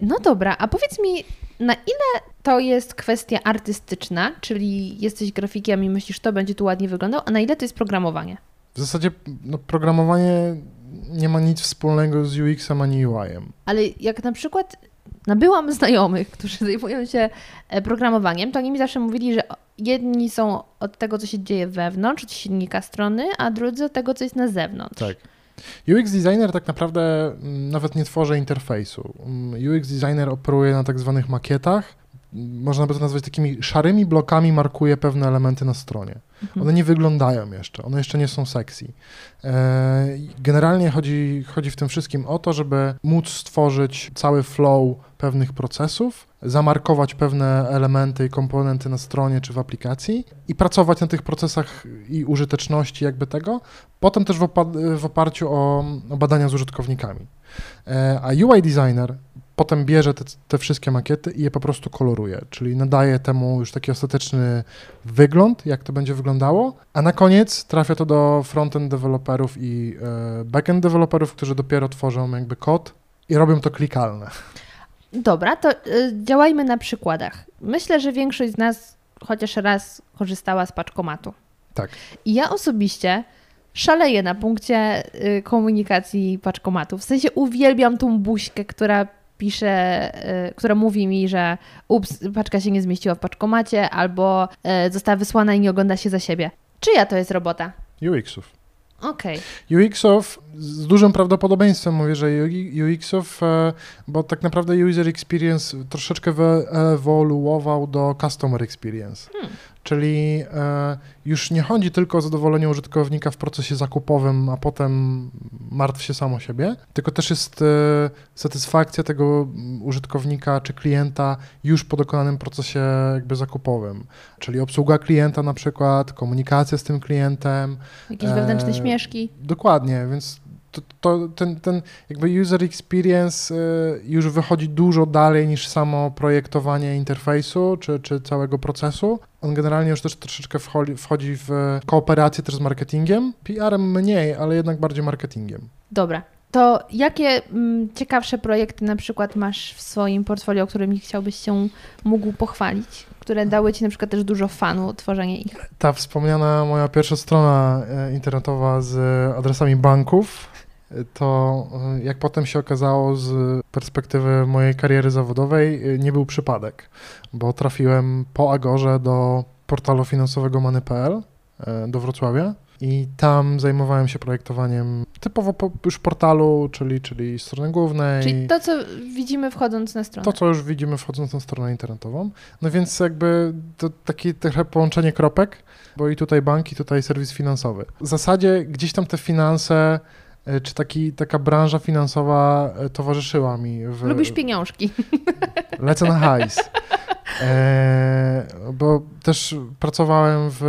No dobra, a powiedz mi, na ile to jest kwestia artystyczna, czyli jesteś grafikiem i myślisz, to będzie tu ładnie wyglądał, a na ile to jest programowanie? W zasadzie no, programowanie nie ma nic wspólnego z UX-em ani UI-em. Ale jak na przykład nabyłam znajomych, którzy zajmują się e, programowaniem, to oni mi zawsze mówili, że jedni są od tego, co się dzieje wewnątrz, od silnika strony, a drudzy od tego, co jest na zewnątrz. Tak. UX designer tak naprawdę mm, nawet nie tworzy interfejsu. Mm, UX designer operuje na tak zwanych makietach. Można by to nazwać takimi szarymi blokami, markuje pewne elementy na stronie. One nie wyglądają jeszcze, one jeszcze nie są sexy. E, Generalnie chodzi, chodzi w tym wszystkim o to, żeby móc stworzyć cały flow pewnych procesów, zamarkować pewne elementy i komponenty na stronie czy w aplikacji i pracować na tych procesach i użyteczności jakby tego, potem też w, opa- w oparciu o, o badania z użytkownikami. E, A UI designer potem bierze te, te wszystkie makiety i je po prostu koloruje, czyli nadaje temu już taki ostateczny wygląd, jak to będzie wyglądało, a na koniec trafia to do frontend deweloperów i e, backend deweloperów, którzy dopiero tworzą jakby kod i robią to klikalne. Dobra, to y, działajmy na przykładach. Myślę, że większość z nas chociaż raz korzystała z paczkomatu. Tak. I ja osobiście szaleję na punkcie y, komunikacji paczkomatu. W sensie uwielbiam tą buźkę, która pisze, y, która mówi mi, że ups, paczka się nie zmieściła w paczkomacie, albo y, została wysłana i nie ogląda się za siebie. Czyja to jest robota? UX-ów. Okej. UX-ów z dużym prawdopodobieństwem mówię, że UX-ów, e, bo tak naprawdę user experience troszeczkę wyewoluował do customer experience. Hmm. Czyli e, już nie chodzi tylko o zadowolenie użytkownika w procesie zakupowym, a potem martw się samo siebie, tylko też jest e, satysfakcja tego użytkownika czy klienta już po dokonanym procesie jakby zakupowym. Czyli obsługa klienta na przykład, komunikacja z tym klientem. Jakieś wewnętrzne E, śmieszki. Dokładnie, więc to, to, ten, ten jakby user experience y, już wychodzi dużo dalej niż samo projektowanie interfejsu czy, czy całego procesu. On generalnie już też troszeczkę wchodzi, wchodzi w kooperację też z marketingiem. PR-em mniej, ale jednak bardziej marketingiem. Dobra. To jakie mm, ciekawsze projekty na przykład masz w swoim portfolio, którymi chciałbyś się mógł pochwalić? Które dały ci na przykład też dużo fanu tworzenie ich. Ta wspomniana moja pierwsza strona e, internetowa z adresami banków, to e, jak potem się okazało z perspektywy mojej kariery zawodowej, e, nie był przypadek, bo trafiłem po Agorze do portalu finansowego Money.pl e, do Wrocławia i tam zajmowałem się projektowaniem typowo po, już portalu, czyli, czyli strony głównej. Czyli to, co widzimy wchodząc na stronę. To, co już widzimy wchodząc na stronę internetową. No więc jakby to takie trochę połączenie kropek, bo i tutaj bank, i tutaj serwis finansowy. W zasadzie gdzieś tam te finanse, czy taki, taka branża finansowa e, towarzyszyła mi. W, Lubisz pieniążki. Lecę na hajs. E, bo też pracowałem w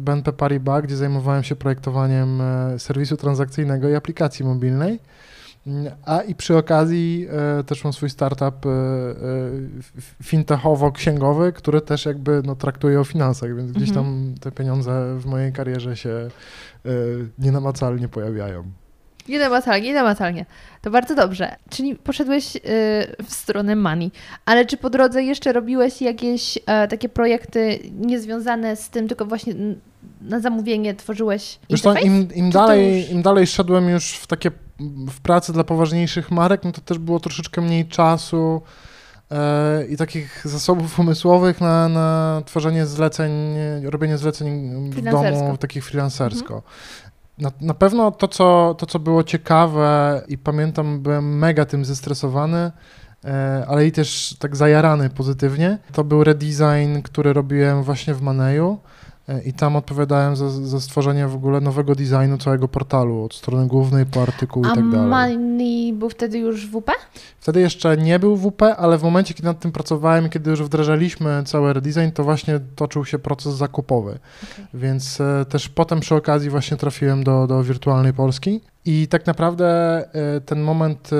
BNP Paribas, gdzie zajmowałem się projektowaniem e, serwisu transakcyjnego i aplikacji mobilnej. Mm, A i przy okazji e, też mam swój startup e, e, fintechowo-księgowy, który też jakby no, traktuje o finansach, więc gdzieś Mhm. tam te pieniądze w mojej karierze się e, nienamacalnie pojawiają. Nienamacalnie, nienamacalnie. To bardzo dobrze. Czyli poszedłeś y, w stronę money. Ale czy po drodze jeszcze robiłeś jakieś e, takie projekty niezwiązane z tym, tylko właśnie na zamówienie tworzyłeś interfejs? im, im, dalej, już- im dalej szedłem już w takie w pracy dla poważniejszych marek, no to też było troszeczkę mniej czasu e, i takich zasobów umysłowych na, na tworzenie zleceń, robienie zleceń w domu, takich freelancersko. Na, na pewno to co, to, co było ciekawe i pamiętam, byłem mega tym zestresowany, e, ale i też tak zajarany pozytywnie, to był redesign, który robiłem właśnie w Maneju. E, I tam odpowiadałem za, za stworzenie w ogóle nowego designu całego portalu, od strony głównej po artykuł i A tak dalej. money był wtedy już WP? Wtedy jeszcze nie był WP, ale w momencie, kiedy nad tym pracowałem kiedy już wdrażaliśmy cały redesign, to właśnie toczył się proces zakupowy. Więc e, też potem przy okazji właśnie trafiłem do, do Wirtualnej Polski i tak naprawdę e, ten moment e,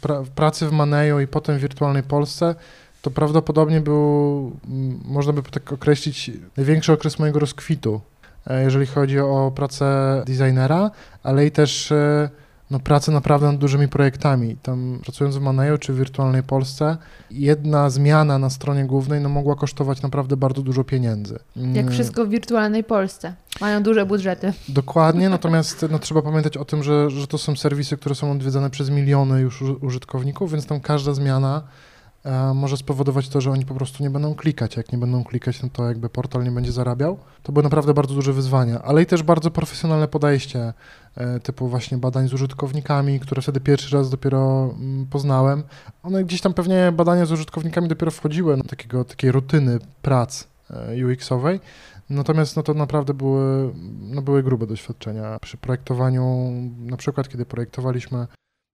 pra, pracy w Maneju i potem w Wirtualnej Polsce to prawdopodobnie był, m, można by tak określić, największy okres mojego rozkwitu, e, jeżeli chodzi o pracę designera, ale i też e, no, pracę naprawdę nad dużymi projektami. Tam pracując w Maneju czy w Wirtualnej Polsce, jedna zmiana na stronie głównej no, mogła kosztować naprawdę bardzo dużo pieniędzy. Jak Mm, wszystko w wirtualnej Polsce. Mają duże budżety. Dokładnie, natomiast no, trzeba pamiętać o tym, że, że to są serwisy, które są odwiedzane przez miliony już użytkowników, więc tam każda zmiana może spowodować to, że oni po prostu nie będą klikać. Jak nie będą klikać, no to jakby portal nie będzie zarabiał. To były naprawdę bardzo duże wyzwania, ale i też bardzo profesjonalne podejście, e, typu właśnie badań z użytkownikami, które wtedy pierwszy raz dopiero mm, poznałem. One gdzieś tam pewnie badania z użytkownikami dopiero wchodziły do takiego, takiej rutyny prac e, UX-owej. Natomiast no to naprawdę były, no były grube doświadczenia przy projektowaniu, na przykład kiedy projektowaliśmy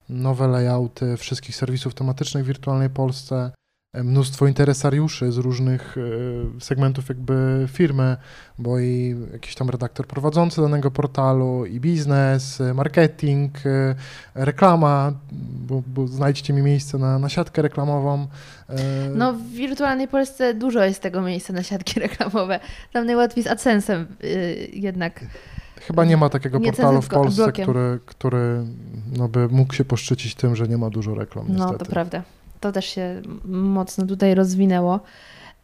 nowe layouty wszystkich serwisów tematycznych w Wirtualnej Polsce, e, mnóstwo interesariuszy z różnych e, segmentów jakby firmy, bo i jakiś tam redaktor prowadzący danego portalu, i biznes, e, marketing, reklama, bo, bo znajdźcie mi miejsce na, na siatkę reklamową. No w wirtualnej Polsce dużo jest tego miejsca na siatki reklamowe. Tam najłatwiej z AdSense'em y, jednak. Chyba nie ma takiego Nie portalu w Polsce, blokiem. który, który no by mógł się poszczycić tym, że nie ma dużo reklam. No niestety. to prawda. To też się mocno tutaj rozwinęło.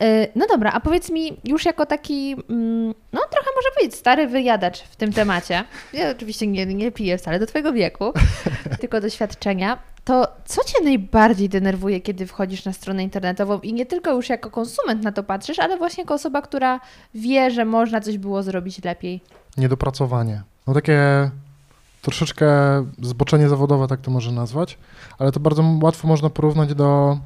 Y, No dobra, a powiedz mi, już jako taki, mm, no trochę może być stary wyjadacz w tym temacie. Ja oczywiście nie, nie piję wcale do Twojego wieku, tylko doświadczenia. To co Cię najbardziej denerwuje, kiedy wchodzisz na stronę internetową i nie tylko już jako konsument na to patrzysz, ale właśnie jako osoba, która wie, że można coś było zrobić lepiej? Niedopracowanie. No takie troszeczkę zboczenie zawodowe, tak to może nazwać, ale to bardzo łatwo można porównać do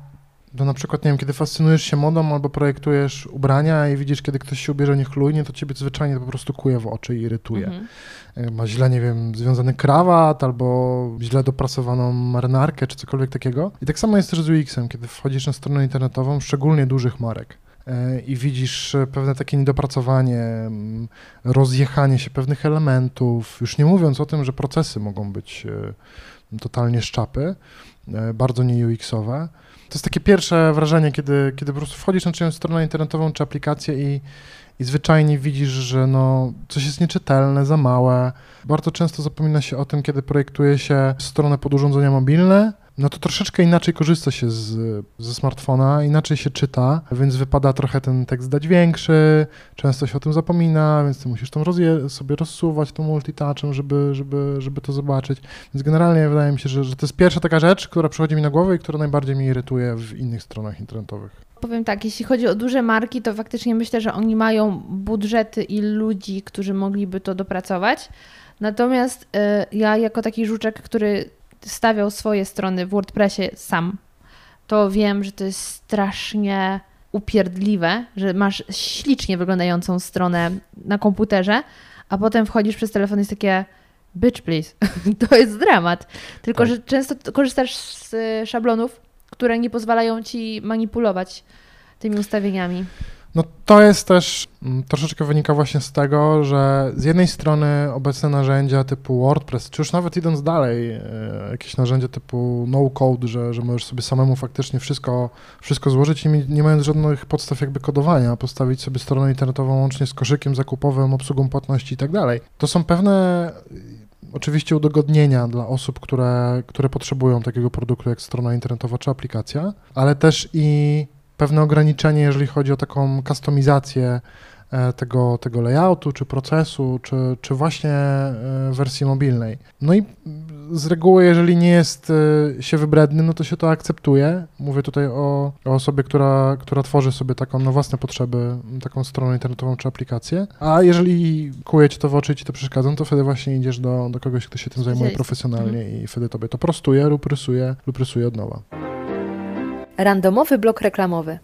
To na przykład, nie wiem, kiedy fascynujesz się modą albo projektujesz ubrania i widzisz, kiedy ktoś się ubierze niechlujnie, to ciebie zwyczajnie to po prostu kuje w oczy i irytuje. Mhm. E, Ma źle, nie wiem, związany krawat albo źle dopracowaną marynarkę czy cokolwiek takiego. I tak samo jest też z UX-em, kiedy wchodzisz na stronę internetową, szczególnie dużych marek e, i widzisz e, pewne takie niedopracowanie, rozjechanie się pewnych elementów, już nie mówiąc o tym, że procesy mogą być totalnie szczapy, bardzo nie UX-owe. To jest takie pierwsze wrażenie, kiedy, kiedy po prostu wchodzisz na czyjąś stronę internetową czy aplikację i, i zwyczajnie widzisz, że no, coś jest nieczytelne, za małe. Bardzo często zapomina się o tym, kiedy projektuje się stronę pod urządzenia mobilne, no to troszeczkę inaczej korzysta się z, ze smartfona, inaczej się czyta, więc wypada trochę ten tekst dać większy, często się o tym zapomina, więc ty musisz tam rozje, sobie rozsuwać tą multitouchem, żeby, żeby, żeby to zobaczyć. Więc generalnie wydaje mi się, że, że to jest pierwsza taka rzecz, która przychodzi mi na głowę i która najbardziej mnie irytuje w innych stronach internetowych. Powiem tak, jeśli chodzi o duże marki, to faktycznie myślę, że oni mają budżety i ludzi, którzy mogliby to dopracować. Natomiast y, ja jako taki żuczek, który stawiał swoje strony w WordPressie sam, to wiem, że to jest strasznie upierdliwe, że masz ślicznie wyglądającą stronę na komputerze, a potem wchodzisz przez telefon i jest takie bitch please. to jest dramat. Tylko, Tak. że często korzystasz z y, szablonów, które nie pozwalają ci manipulować tymi ustawieniami. No to jest też mm, troszeczkę wynika właśnie z tego, że z jednej strony obecne narzędzia typu WordPress, czy już nawet idąc dalej, e, jakieś narzędzia typu no-code, że, że możesz sobie samemu faktycznie wszystko, wszystko złożyć nie mając żadnych podstaw jakby kodowania, postawić sobie stronę internetową łącznie z koszykiem zakupowym, obsługą płatności i tak dalej. To są pewne y, oczywiście udogodnienia dla osób, które, które potrzebują takiego produktu jak strona internetowa czy aplikacja, ale też i pewne ograniczenie, jeżeli chodzi o taką kustomizację e, tego, tego layoutu, czy procesu, czy, czy właśnie e, wersji mobilnej. No i z reguły, jeżeli nie jest e, się wybredny, no to się to akceptuje. Mówię tutaj o, o osobie, która, która tworzy sobie taką na własne potrzeby, taką stronę internetową czy aplikację. A jeżeli kuje ci to w oczy i ci to przeszkadza, no to wtedy właśnie idziesz do, do kogoś, kto się tym zajmuje profesjonalnie i wtedy tobie to prostuje lub rysuje, lub rysuje od nowa. Randomowy blok reklamowy.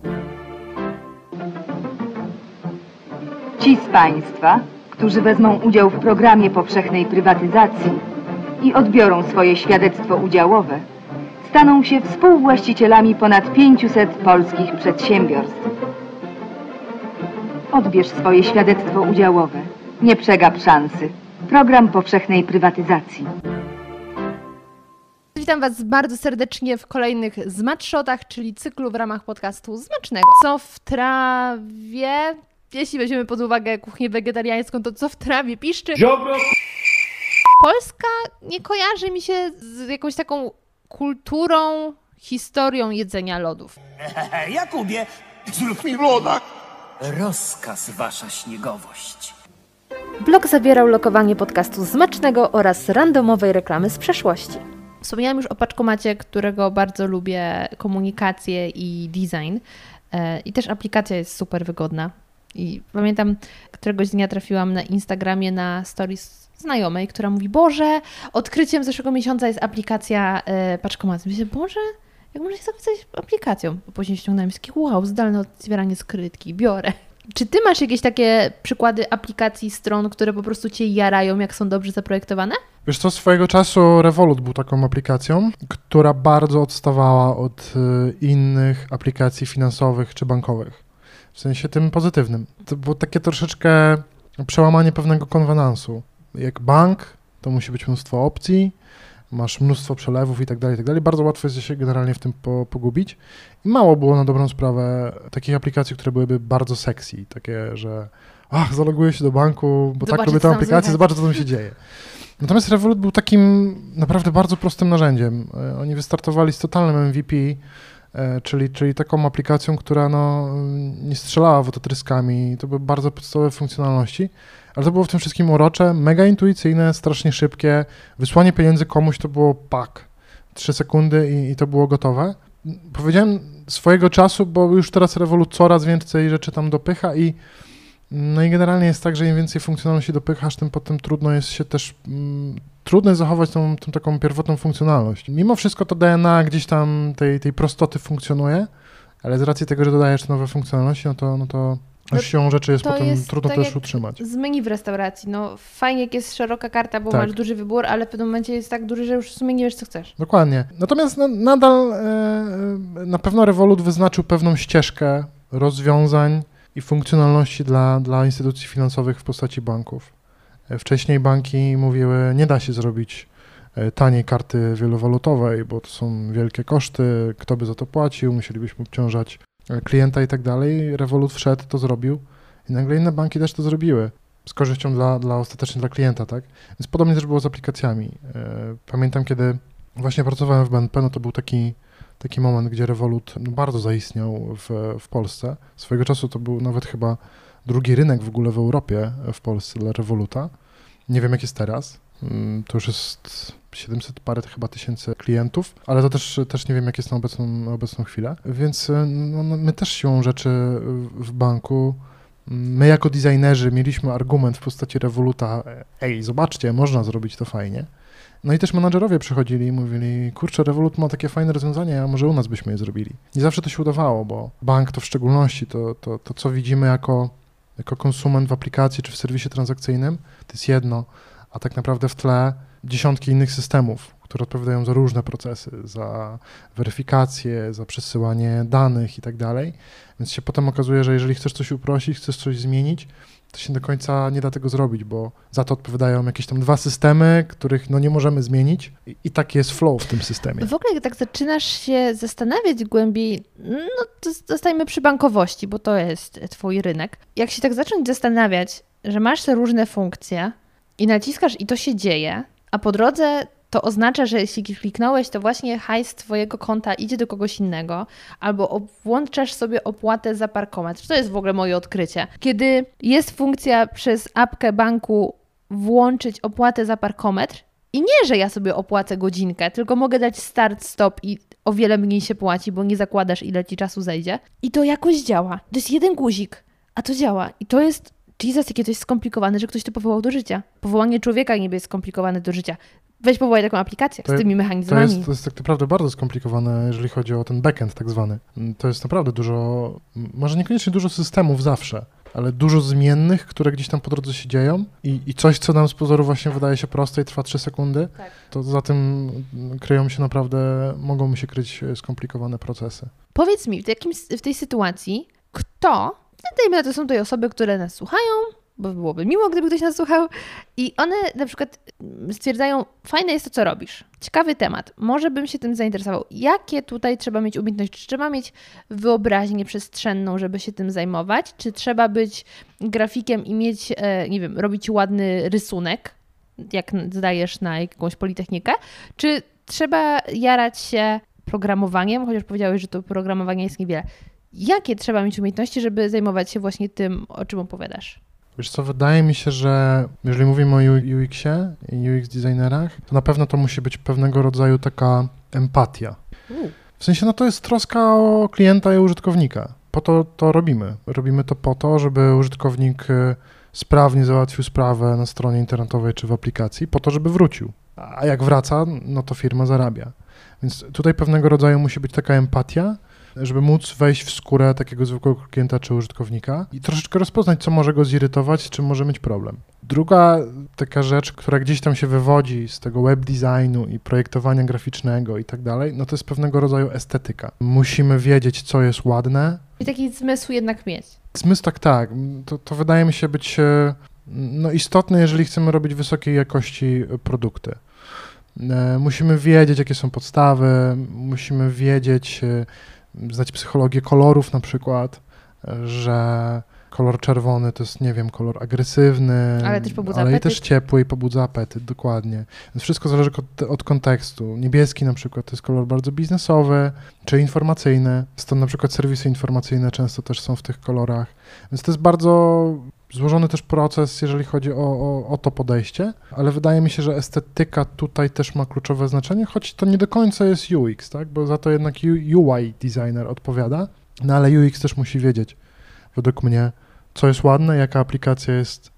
Ci z Państwa, którzy wezmą udział w programie powszechnej prywatyzacji i odbiorą swoje świadectwo udziałowe, staną się współwłaścicielami ponad 500 polskich przedsiębiorstw. Odbierz swoje świadectwo udziałowe. Nie przegap szansy. Program powszechnej prywatyzacji. Witam Was bardzo serdecznie w kolejnych Zmatshotach, czyli cyklu w ramach podcastu Smacznego. Co w trawie, jeśli weźmiemy pod uwagę kuchnię wegetariańską, to co w trawie piszczy? Polska nie kojarzy mi się z jakąś taką kulturą, historią jedzenia lodów. Jakubie, zrób mi loda. Rozkaz, wasza śniegowość. Blog zabierał lokowanie podcastu Smacznego oraz randomowej reklamy z przeszłości. Wspomniałam już o paczkomacie, którego bardzo lubię, komunikację i design. E, I też aplikacja jest super wygodna. I pamiętam, któregoś dnia trafiłam na Instagramie na stories znajomej, która mówi, Boże, odkryciem zeszłego miesiąca jest aplikacja e, paczkomatu. Myślę, Boże, jak można się zapisać aplikacją? Później ściągnąłem takie, wow, zdalne otwieranie skrytki, biorę. Czy ty masz jakieś takie przykłady aplikacji, stron, które po prostu cię jarają, jak są dobrze zaprojektowane? Wiesz co, swojego czasu Revolut był taką aplikacją, która bardzo odstawała od y, innych aplikacji finansowych czy bankowych. W sensie tym pozytywnym. To było takie troszeczkę przełamanie pewnego konwenansu. Jak bank, to musi być mnóstwo opcji, masz mnóstwo przelewów i tak dalej, tak dalej. Bardzo łatwo jest się generalnie w tym po, pogubić. I mało było na dobrą sprawę takich aplikacji, które byłyby bardzo sexy, takie, że ach, zaloguję się do banku, bo tak lubię tę aplikację, zobaczę, co tam się dzieje. Natomiast Revolut był takim naprawdę bardzo prostym narzędziem. E, Oni wystartowali z totalnym MVP, e, czyli, czyli taką aplikacją, która no, nie strzelała wodotryskami. To były bardzo podstawowe funkcjonalności, ale to było w tym wszystkim urocze, mega intuicyjne, strasznie szybkie. Wysłanie pieniędzy komuś to było pak. Trzy sekundy i, i to było gotowe. Powiedziałem swojego czasu, bo już teraz Revolut coraz więcej rzeczy tam dopycha i no i generalnie jest tak, że im więcej funkcjonalności dopychasz, tym potem trudno jest się też, mm, trudno jest zachować tą, tą taką pierwotną funkcjonalność. Mimo wszystko to DNA gdzieś tam tej, tej prostoty funkcjonuje, ale z racji tego, że dodajesz nowe funkcjonalności, no to, no to no siłą rzeczy jest potem jest trudno tak też utrzymać. Z menu w restauracji. No fajnie, jak jest szeroka karta, bo Tak. masz duży wybór, ale w pewnym momencie jest tak duży, że już w sumie nie wiesz, co chcesz. Dokładnie. Natomiast no, nadal e, e, na pewno Revolut wyznaczył pewną ścieżkę rozwiązań i funkcjonalności dla, dla instytucji finansowych w postaci banków. E, Wcześniej banki mówiły, nie da się zrobić e, taniej karty wielowalutowej, bo to są wielkie koszty, kto by za to płacił, musielibyśmy obciążać e, klienta i tak dalej. Revolut wszedł, to zrobił i nagle inne banki też to zrobiły. Z korzyścią dla, dla ostatecznie dla klienta, tak? Więc podobnie też było z aplikacjami. Pamiętam, kiedy właśnie pracowałem w BNP, no to był taki, taki moment, gdzie Revolut no, bardzo zaistniał w, w Polsce. Swojego czasu to był nawet chyba drugi rynek w ogóle w Europie e, w Polsce dla Revoluta. Nie wiem, jak jest teraz. Mm, To już jest 700 parę chyba tysięcy klientów, ale to też, też nie wiem, jak jest na obecną, na obecną chwilę. Więc e, no, no, my też siłą rzeczy w banku My jako designerzy mieliśmy argument w postaci Revoluta, ej, zobaczcie, można zrobić to fajnie. No i też menadżerowie przychodzili i mówili, kurczę, Revolut ma takie fajne rozwiązania, a może u nas byśmy je zrobili. Nie zawsze to się udawało, bo bank to w szczególności, to, to, to co widzimy jako, jako konsument w aplikacji czy w serwisie transakcyjnym, to jest jedno, a tak naprawdę w tle dziesiątki innych systemów, które odpowiadają za różne procesy, za weryfikację, za przesyłanie danych i tak dalej. Więc się potem okazuje, że jeżeli chcesz coś uprościć, chcesz coś zmienić, to się do końca nie da tego zrobić, bo za to odpowiadają jakieś tam dwa systemy, których no nie możemy zmienić i, i taki jest flow w tym systemie. W ogóle, jak tak zaczynasz się zastanawiać głębiej, no to zostajmy przy bankowości, bo to jest twój rynek. Jak się tak zacząć zastanawiać, że masz te różne funkcje i naciskasz i to się dzieje, a po drodze to oznacza, że jeśli kliknąłeś, to właśnie hajs twojego konta idzie do kogoś innego, albo włączasz sobie opłatę za parkometr. To jest w ogóle moje odkrycie. Kiedy jest funkcja przez apkę banku włączyć opłatę za parkometr, i nie, że ja sobie opłacę godzinkę, tylko mogę dać start, stop i o wiele mniej się płaci, bo nie zakładasz, ile ci czasu zejdzie. I to jakoś działa. To jest jeden guzik, a to działa. I to jest, Jesus, jakie to jest skomplikowane, że ktoś to powołał do życia. Powołanie człowieka niby jest skomplikowane do życia. Weź powołaj taką aplikację To- z tymi To mechanizmami. jest, to jest tak naprawdę bardzo skomplikowane, jeżeli chodzi o ten backend tak zwany. Mm, To jest naprawdę dużo, może niekoniecznie dużo systemów zawsze, ale dużo zmiennych, które gdzieś tam po drodze się dzieją i, i coś, co nam z pozoru właśnie wydaje się proste i trwa 3 sekundy, Tak. to za tym mm, kryją się naprawdę, mogą się kryć e, skomplikowane procesy. Powiedz mi, w, jakim, w tej sytuacji, kto, dajmy na to są tutaj osoby, które nas słuchają, bo byłoby miło, gdyby ktoś nas słuchał, i one na przykład stwierdzają, fajne jest to, co robisz. Ciekawy temat, może bym się tym zainteresował. Jakie tutaj trzeba mieć umiejętności? Czy trzeba mieć wyobraźnię przestrzenną, żeby się tym zajmować? Czy trzeba być grafikiem i mieć, e, nie wiem, robić ładny rysunek, jak zdajesz na jakąś politechnikę? Czy trzeba jarać się programowaniem, chociaż powiedziałeś, że to programowanie jest niewiele. Jakie trzeba mieć umiejętności, żeby zajmować się właśnie tym, o czym opowiadasz? Wiesz co, wydaje mi się, że jeżeli mówimy o UX-ie i UX designerach, to na pewno to musi być pewnego rodzaju taka empatia. W sensie, no to jest troska o klienta i użytkownika. Po to to robimy. Robimy to po to, żeby użytkownik y, sprawnie załatwił sprawę na stronie internetowej czy w aplikacji, po to, żeby wrócił. A jak wraca, no to firma zarabia. Więc tutaj pewnego rodzaju musi być taka empatia, żeby móc wejść w skórę takiego zwykłego klienta czy użytkownika i troszeczkę rozpoznać, co może go zirytować, z czym może mieć problem. Druga taka rzecz, która gdzieś tam się wywodzi z tego web designu i projektowania graficznego i tak dalej, no to jest pewnego rodzaju estetyka. Musimy wiedzieć, co jest ładne. I taki zmysł jednak mieć. Zmysł tak, tak. To, to wydaje mi się być e, no, istotne, jeżeli chcemy robić wysokiej jakości produkty. E, Musimy wiedzieć, jakie są podstawy, musimy wiedzieć, e, znać psychologię kolorów na przykład, że kolor czerwony to jest, nie wiem, kolor agresywny, Ale też pobudza ale apetyt. też ciepły i pobudza apetyt, dokładnie. Więc wszystko zależy od, od kontekstu. Niebieski na przykład to jest kolor bardzo biznesowy, czy informacyjny. Stąd na przykład serwisy informacyjne często też są w tych kolorach. Więc to jest bardzo złożony też proces, jeżeli chodzi o, o, o to podejście, ale wydaje mi się, że estetyka tutaj też ma kluczowe znaczenie, choć to nie do końca jest UX, tak? bo za to jednak UI designer odpowiada, no ale UX też musi wiedzieć, według mnie, co jest ładne, jaka aplikacja jest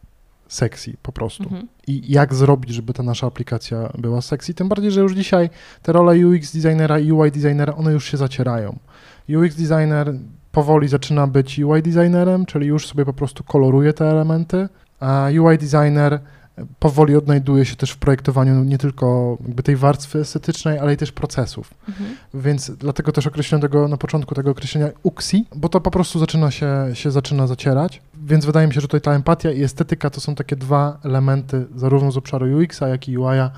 sexy po prostu. Mhm. I jak zrobić, żeby ta nasza aplikacja była sexy. Tym bardziej, że już dzisiaj te role UX designera i UI designera, one już się zacierają. UX designer powoli zaczyna być UI designerem, czyli już sobie po prostu koloruje te elementy, a UI designer powoli odnajduje się też w projektowaniu nie tylko jakby tej warstwy estetycznej, ale i też procesów. Mhm. Więc dlatego też określiłem tego na początku tego określenia UXI, bo to po prostu zaczyna się, się zaczyna zacierać. Więc wydaje mi się, że tutaj ta empatia i estetyka to są takie dwa elementy zarówno z obszaru UX-a, jak i UI-a,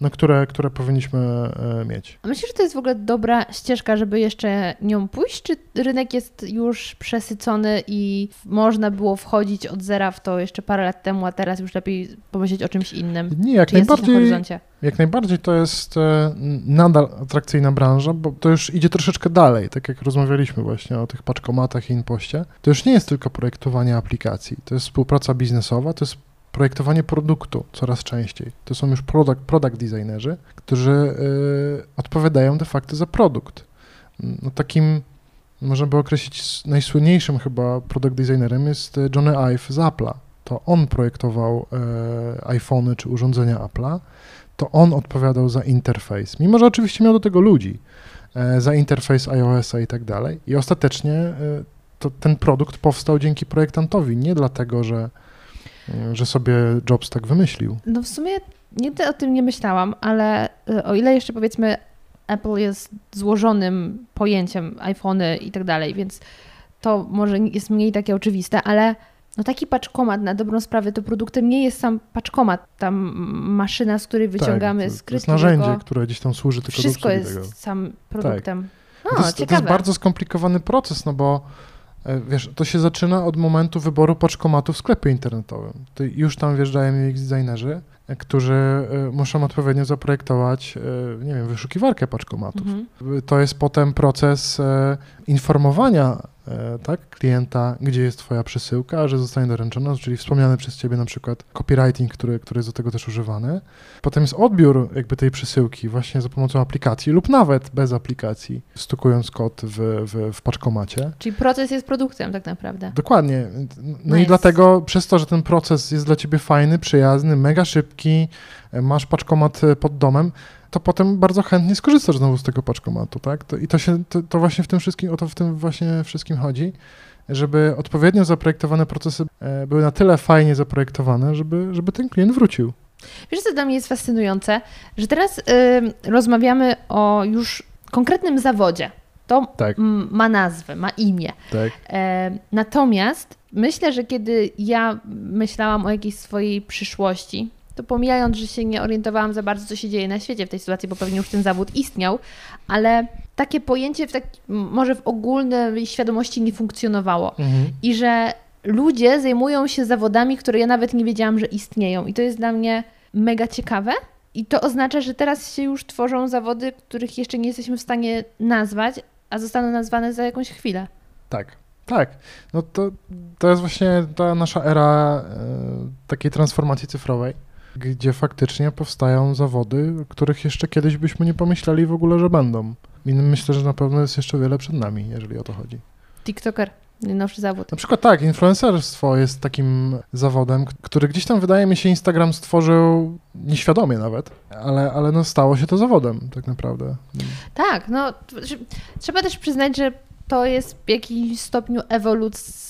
no, które, które powinniśmy e, mieć. A myślisz, że to jest w ogóle dobra ścieżka, żeby jeszcze nią pójść, czy rynek jest już przesycony i można było wchodzić od zera w to jeszcze parę lat temu, a teraz już lepiej pomyśleć o czymś innym? Nie, jak Czy na najbardziej, horyzoncie? jak najbardziej to jest e, nadal atrakcyjna branża, bo to już idzie troszeczkę dalej, tak jak rozmawialiśmy właśnie o tych paczkomatach i inpoście. To już nie jest tylko projektowanie aplikacji, to jest współpraca biznesowa, to jest projektowanie produktu coraz częściej. To są już product, product designerzy, którzy y, odpowiadają de facto za produkt. No, takim, można by określić, najsłynniejszym chyba product designerem jest e, Johnny Ive z Apple'a. To on projektował e, iPhony czy urządzenia Apple'a, to on odpowiadał za interfejs, mimo że oczywiście miał do tego ludzi, e, za interfejs iOS-a i tak dalej. I ostatecznie e, to ten produkt powstał dzięki projektantowi, nie dlatego, że, e, że sobie Jobs tak wymyślił. No w sumie nigdy o tym nie myślałam, ale y, o ile jeszcze powiedzmy Apple jest złożonym pojęciem, iPhony i tak dalej, więc to może jest mniej takie oczywiste, ale no taki paczkomat na dobrą sprawę to produktem nie jest sam paczkomat, tam maszyna, z której wyciągamy tak, to, to skrytki, jest narzędzie, które gdzieś tam służy tylko wszystko do jest tego. sam produktem. No, to, jest, to jest bardzo skomplikowany proces, no bo wiesz, to się zaczyna od momentu wyboru paczkomatu w sklepie internetowym. To już tam wjeżdżają UX designerzy, e, którzy e, muszą odpowiednio zaprojektować, e, nie wiem, wyszukiwarkę paczkomatów. Mhm. To jest potem proces e, informowania e, tak, klienta, gdzie jest twoja przesyłka, że zostanie doręczona, czyli wspomniany przez ciebie na przykład copywriting, który, który jest do tego też używany. Potem jest odbiór jakby tej przesyłki właśnie za pomocą aplikacji lub nawet bez aplikacji, stukując kod w, w, w paczkomacie. Czyli proces jest produktem tak naprawdę. Dokładnie. No i dlatego przez to, że ten proces jest dla ciebie fajny, przyjazny, mega szybki, e, masz paczkomat e, pod domem, to potem bardzo chętnie skorzystasz znowu z tego paczkomatu, tak? To, I to się, to, to właśnie w tym wszystkim, o to w tym właśnie wszystkim chodzi, żeby odpowiednio zaprojektowane procesy e, były na tyle fajnie zaprojektowane, żeby, żeby ten klient wrócił. Wiesz, co dla mnie jest fascynujące, że teraz rozmawiamy o już konkretnym zawodzie. To Tak. ma nazwę, ma imię. Tak. E, natomiast myślę, że kiedy ja myślałam o jakiejś swojej przyszłości, to pomijając, że się nie orientowałam za bardzo, co się dzieje na świecie w tej sytuacji, bo pewnie już ten zawód istniał, ale takie pojęcie w tak, może w ogólnej świadomości nie funkcjonowało. Mhm. I że ludzie zajmują się zawodami, które ja nawet nie wiedziałam, że istnieją. I to jest dla mnie mega ciekawe. I to oznacza, że teraz się już tworzą zawody, których jeszcze nie jesteśmy w stanie nazwać, a zostaną nazwane za jakąś chwilę. Tak, tak. No to, to jest właśnie ta nasza era e, takiej transformacji cyfrowej, gdzie faktycznie powstają zawody, których jeszcze kiedyś byśmy nie pomyśleli w ogóle, że będą. I myślę, że na pewno jest jeszcze wiele przed nami, jeżeli o to chodzi. TikToker, najnowszy zawód. Na przykład tak, influencerstwo jest takim zawodem, który gdzieś tam wydaje mi się Instagram stworzył nieświadomie nawet, ale, ale no stało się to zawodem tak naprawdę. Tak, no trzeba też przyznać, że to jest w jakimś stopniu ewolucja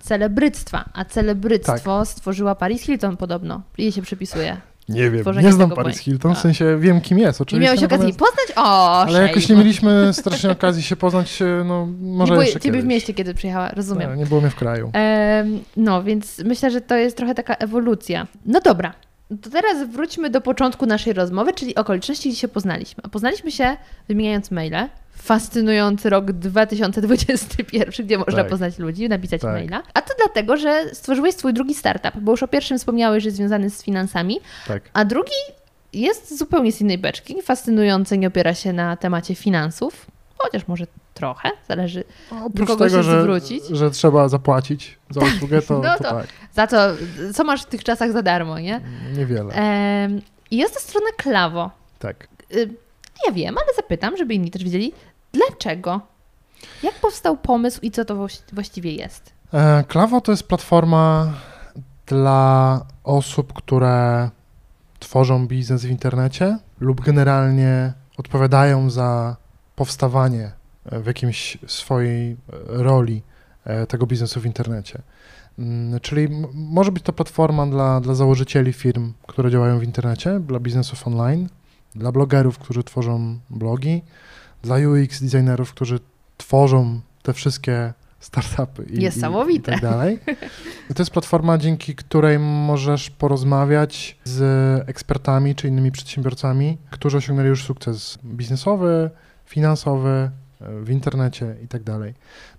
celebryctwa, a celebryctwo stworzyła Paris Hilton podobno. Jej się przypisuje. Nie wiem, nie znam Paris Hilton, w sensie wiem kim jest Nie oczywiście. miałeś okazji natomiast- poznać? O, Ale jakoś nie mieliśmy strasznie okazji się poznać, no może nie było jeszcze ciebie w mieście, kiedy przyjechała, rozumiem. Tak, nie było mnie w kraju. Em, no, więc myślę, że to jest trochę taka ewolucja. No dobra, to teraz wróćmy do początku naszej rozmowy, czyli okoliczności, gdzie się poznaliśmy. A poznaliśmy się wymieniając maile. Fascynujący rok 2021, gdzie można Tak. poznać ludzi, napisać Tak. maila. A to dlatego, że stworzyłeś swój drugi startup, bo już o pierwszym wspomniałeś, że jest związany z finansami, Tak. a drugi jest zupełnie z innej beczki. Fascynujący, nie opiera się na temacie finansów, chociaż może trochę, zależy Oprócz kogo tego, się że, zwrócić? że trzeba zapłacić za usługę, to, No to, to- tak, za co, co masz w tych czasach za darmo, nie? niewiele. I jest to strona Klawo. Tak. Ja wiem, ale zapytam, żeby inni też wiedzieli, dlaczego? Jak powstał pomysł i co to właś- właściwie jest? E, Klawo to jest platforma dla osób, które tworzą biznes w internecie lub generalnie odpowiadają za powstawanie w jakimś swojej roli e, tego biznesu w internecie. Mm, Czyli może być to platforma dla, dla założycieli firm, które działają w internecie, dla biznesów online, dla blogerów, którzy tworzą blogi, dla UX designerów, którzy tworzą te wszystkie startupy i, i, i Niesamowite. tak dalej. I to jest platforma, dzięki której możesz porozmawiać z ekspertami czy innymi przedsiębiorcami, którzy osiągnęli już sukces biznesowy, finansowy, e, w internecie i tak dalej.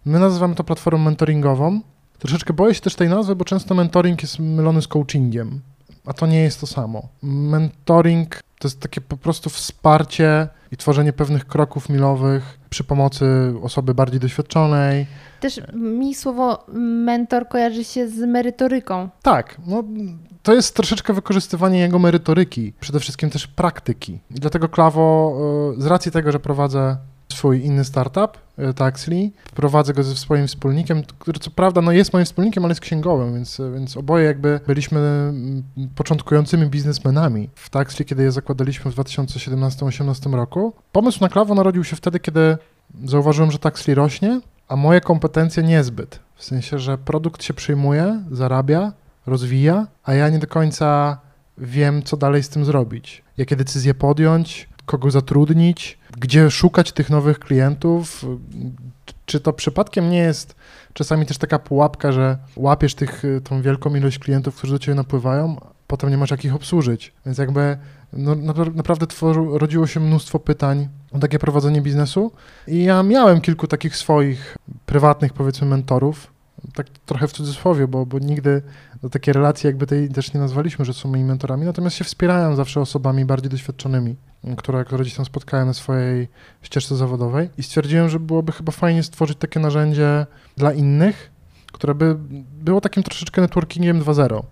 My nazywamy to platformą mentoringową. Troszeczkę boję się też tej nazwy, bo często mentoring jest mylony z coachingiem, a to nie jest to samo. Mentoring to jest takie po prostu wsparcie i tworzenie pewnych kroków milowych przy pomocy osoby bardziej doświadczonej. Też mi słowo mentor kojarzy się z merytoryką. Tak, no to jest troszeczkę wykorzystywanie jego merytoryki, przede wszystkim też praktyki. I dlatego Klawo, y, z racji tego, że prowadzę swój inny startup, y, Taxli, prowadzę go ze swoim wspólnikiem, który co prawda no jest moim wspólnikiem, ale jest księgowym, więc, więc oboje jakby byliśmy mm, początkującymi biznesmenami w Taxli, kiedy je zakładaliśmy w 2017-2018 roku. Pomysł na Klawo narodził się wtedy, kiedy zauważyłem, że Taxli rośnie, a moje kompetencje niezbyt. W sensie, że produkt się przyjmuje, zarabia, rozwija, a ja nie do końca wiem, co dalej z tym zrobić. Jakie decyzje podjąć, kogo zatrudnić, gdzie szukać tych nowych klientów. Czy to przypadkiem nie jest czasami też taka pułapka, że łapiesz tych, tą wielką ilość klientów, którzy do ciebie napływają, potem nie masz jak ich obsłużyć. Więc jakby no, napra- naprawdę tworzy, rodziło się mnóstwo pytań o takie prowadzenie biznesu i ja miałem kilku takich swoich prywatnych, powiedzmy, mentorów, tak trochę w cudzysłowie, bo, bo nigdy do takiej relacji jakby tej też nie nazwaliśmy, że są moimi mentorami, natomiast się wspierałem zawsze osobami bardziej doświadczonymi, które, które gdzieś tam spotkałem na swojej ścieżce zawodowej. I stwierdziłem, że byłoby chyba fajnie stworzyć takie narzędzie dla innych, które by było takim troszeczkę networkingiem 2.0,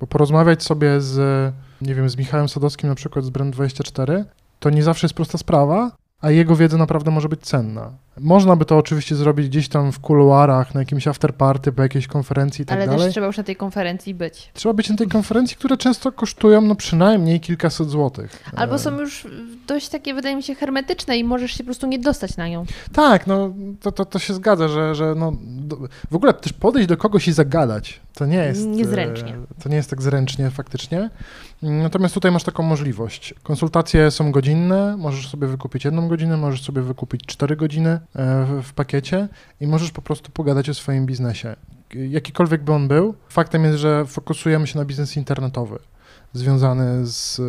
bo porozmawiać sobie z, nie wiem, z Michałem Sadowskim na przykład z Brand24, to nie zawsze jest prosta sprawa, a jego wiedza naprawdę może być cenna. Można by to oczywiście zrobić gdzieś tam w kuluarach, na jakimś afterparty, po jakiejś konferencji i tak ale dalej. też trzeba już na tej konferencji być. Trzeba być na tej konferencji, które często kosztują no przynajmniej kilkaset złotych. Albo E, są już dość takie, wydaje mi się, hermetyczne i możesz się po prostu nie dostać na nią. Tak, no to, to, to się zgadza, że, że no, do, w ogóle też podejść do kogoś i zagadać, to nie jest... Niezręcznie. e, To nie jest tak zręcznie faktycznie. Natomiast tutaj masz taką możliwość. Konsultacje są godzinne, możesz sobie wykupić jedną godzinę, możesz sobie wykupić cztery godziny e, w, pakiecie i możesz po prostu pogadać o swoim biznesie. Jakikolwiek by on był, faktem jest, że fokusujemy się na biznes internetowy związany z e,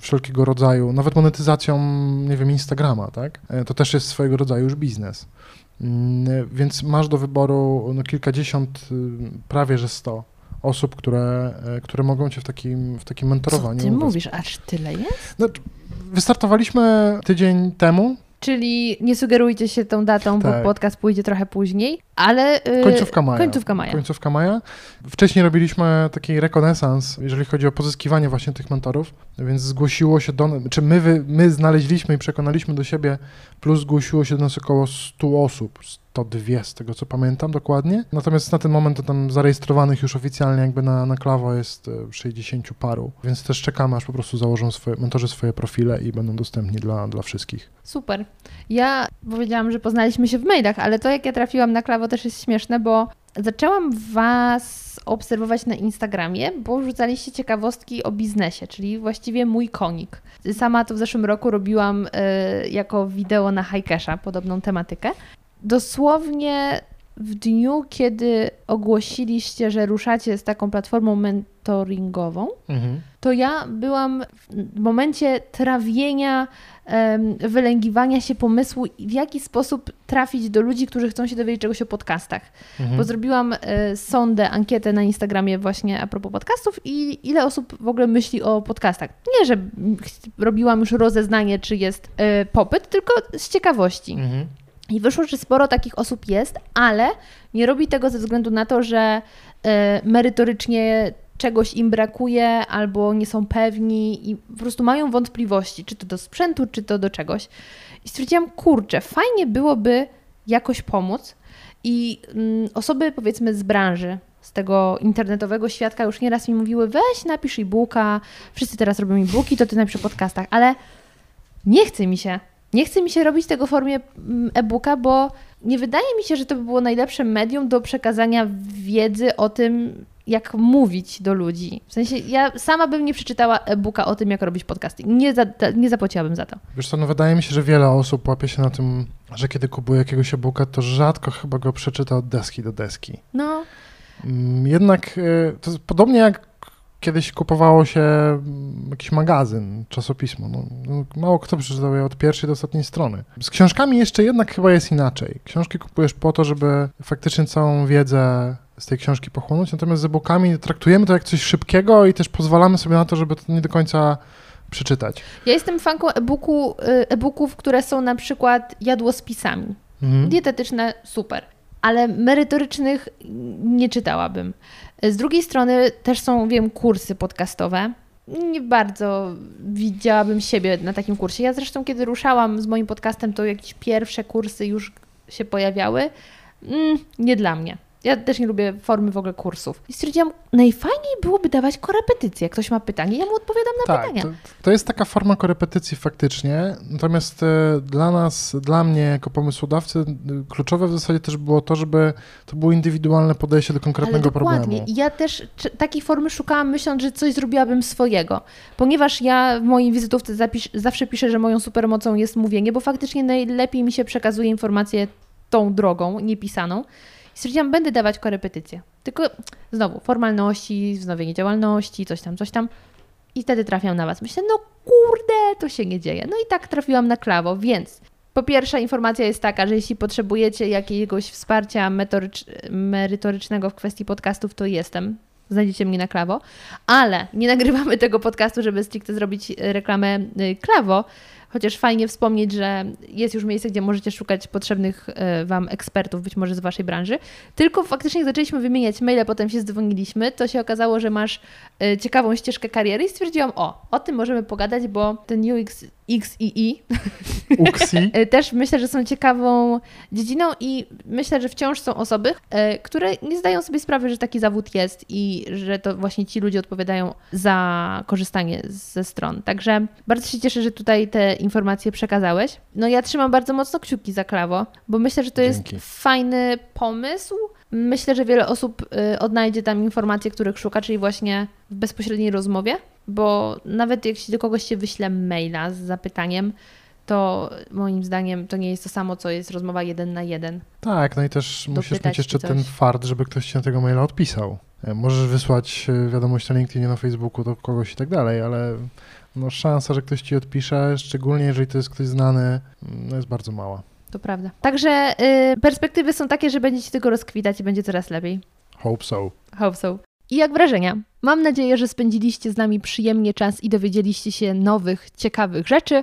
wszelkiego rodzaju, nawet monetyzacją, nie wiem, Instagrama, tak? E, To też jest swojego rodzaju już biznes. Mm, Więc masz do wyboru no, kilkadziesiąt, y, prawie że sto osób, które, e, które mogą cię w takim, w takim Co mentorowaniu. ty wesprzeć. mówisz? Aż tyle jest? No, wystartowaliśmy tydzień temu, Czyli nie sugerujcie się tą datą, Tak. bo podcast pójdzie trochę później, ale... yy, końcówka maja. Końcówka maja. Końcówka maja. Wcześniej robiliśmy taki rekonesans, jeżeli chodzi o pozyskiwanie właśnie tych mentorów, więc zgłosiło się do nas, czy my, my znaleźliśmy i przekonaliśmy do siebie, plus zgłosiło się do nas około 100 osób, 102 z tego co pamiętam dokładnie. Natomiast na ten moment to tam zarejestrowanych już oficjalnie jakby na, na klawo jest e, 60 paru, więc też czekamy aż po prostu założą swoje, mentorzy swoje profile i będą dostępni dla, dla wszystkich. Super. Ja powiedziałam, że poznaliśmy się w mailach, ale to jak ja trafiłam na klawo też jest śmieszne, bo zaczęłam Was obserwować na Instagramie, bo rzucaliście ciekawostki o biznesie, czyli właściwie mój konik. Sama to w zeszłym roku robiłam y, jako wideo na Hikesha, podobną tematykę. Dosłownie w dniu, kiedy ogłosiliście, że ruszacie z taką platformą mentoringową, to ja byłam w momencie trawienia, wylęgiwania się pomysłu, w jaki sposób trafić do ludzi, którzy chcą się dowiedzieć czegoś o podcastach. Bo zrobiłam e, sondę, ankietę na Instagramie właśnie a propos podcastów i ile osób w ogóle myśli o podcastach. Nie, że robiłam już rozeznanie, czy jest e, popyt, tylko z ciekawości. I wyszło, że sporo takich osób jest, ale nie robi tego ze względu na to, że e, merytorycznie czegoś im brakuje albo nie są pewni i po prostu mają wątpliwości, czy to do sprzętu, czy to do czegoś. I stwierdziłam, kurczę, fajnie byłoby jakoś pomóc i mm, osoby powiedzmy z branży, z tego internetowego świadka już nieraz mi mówiły, weź napisz e-booka, wszyscy teraz robią e-booki, to ty napisz o podcastach, ale nie chce mi się. Nie chce mi się robić tego w formie mm, e-booka, bo nie wydaje mi się, że to by było najlepsze medium do przekazania wiedzy o tym, jak mówić do ludzi. W sensie ja sama bym nie przeczytała e-booka o tym, jak robić podcasty. Nie, za, nie zapłaciłabym za to. Wiesz co, no wydaje mi się, że wiele osób łapie się na tym, że kiedy kupuje jakiegoś e-booka, to rzadko chyba go przeczyta od deski do deski. No, Mm, Jednak y, to jest podobnie jak kiedyś kupowało się mm, jakiś magazyn, czasopismo. No, no, mało kto przeczytał je od pierwszej do ostatniej strony. Z książkami jeszcze jednak chyba jest inaczej. Książki kupujesz po to, żeby faktycznie całą wiedzę z tej książki pochłonąć, natomiast z e-bookami traktujemy to jak coś szybkiego i też pozwalamy sobie na to, żeby to nie do końca przeczytać. ja jestem fanką e-booku, y, e-booków, które są na przykład jadłospisami. Mhm. Dietetyczne super, ale merytorycznych nie czytałabym. Z drugiej strony też są, wiem, kursy podcastowe. Nie bardzo widziałabym siebie na takim kursie. Ja zresztą, kiedy ruszałam z moim podcastem, to jakieś pierwsze kursy już się pojawiały. Mm, nie dla mnie. Ja też nie lubię formy w ogóle kursów. I stwierdziłam, najfajniej byłoby dawać korepetycje. Ktoś ma pytanie, ja mu odpowiadam na Tak, pytania. to, to jest taka forma korepetycji faktycznie, natomiast e, dla nas, dla mnie jako pomysłodawcy e, kluczowe w zasadzie też było to, żeby to było indywidualne podejście do konkretnego Ale dokładnie. problemu. Ja też takiej formy szukałam, myśląc, że coś zrobiłabym swojego. Ponieważ ja w mojej wizytówce zapisz, zawsze piszę, że moją supermocą jest mówienie, bo faktycznie najlepiej mi się przekazuje informacje tą drogą, niepisaną. I stwierdziłam, będę dawać korepetycje. Tylko znowu, formalności, wznowienie działalności, coś tam, coś tam. I wtedy trafiam na Was. Myślę, no kurde, to się nie dzieje. No i tak trafiłam na klawo, więc po pierwsze, informacja jest taka, że jeśli potrzebujecie jakiegoś wsparcia merytorycznego w kwestii podcastów, to jestem. Znajdziecie mnie na klawo, ale nie nagrywamy tego podcastu, żeby stricte zrobić reklamę y, klawo, chociaż fajnie wspomnieć, że jest już miejsce, gdzie możecie szukać potrzebnych y, Wam ekspertów, być może z Waszej branży. Tylko faktycznie zaczęliśmy wymieniać maile, potem się zdzwoniliśmy, to się okazało, że masz y, ciekawą ścieżkę kariery i stwierdziłam, o, o tym możemy pogadać, bo ten UX, XII Uksi. Y, też myślę, że są ciekawą dziedziną i myślę, że wciąż są osoby, y, które nie zdają sobie sprawy, że taki zawód jest i że to właśnie ci ludzie odpowiadają za korzystanie ze stron. Także bardzo się cieszę, że tutaj te informacje przekazałeś. No ja trzymam bardzo mocno kciuki za Klawo, bo myślę, że to Dzięki. jest fajny pomysł. Myślę, że wiele osób y, odnajdzie tam informacje, których szuka, czyli właśnie w bezpośredniej rozmowie, bo nawet się do kogoś się wyśle maila z zapytaniem, to moim zdaniem to nie jest to samo, co jest rozmowa jeden na jeden. Tak, no i też musisz Dopytać mieć jeszcze ten fart, żeby ktoś ci na tego maila odpisał. E, Możesz wysłać e, wiadomość na LinkedInie, na Facebooku do kogoś i tak dalej, ale no, szansa, że ktoś ci odpisze, szczególnie jeżeli to jest ktoś znany, mm, no, jest bardzo mała. To prawda. Także y, perspektywy są takie, że będziecie tylko rozkwitać i będzie coraz lepiej. Hope so. Hope so. I jak wrażenia? Mam nadzieję, że spędziliście z nami przyjemnie czas i dowiedzieliście się nowych, ciekawych rzeczy.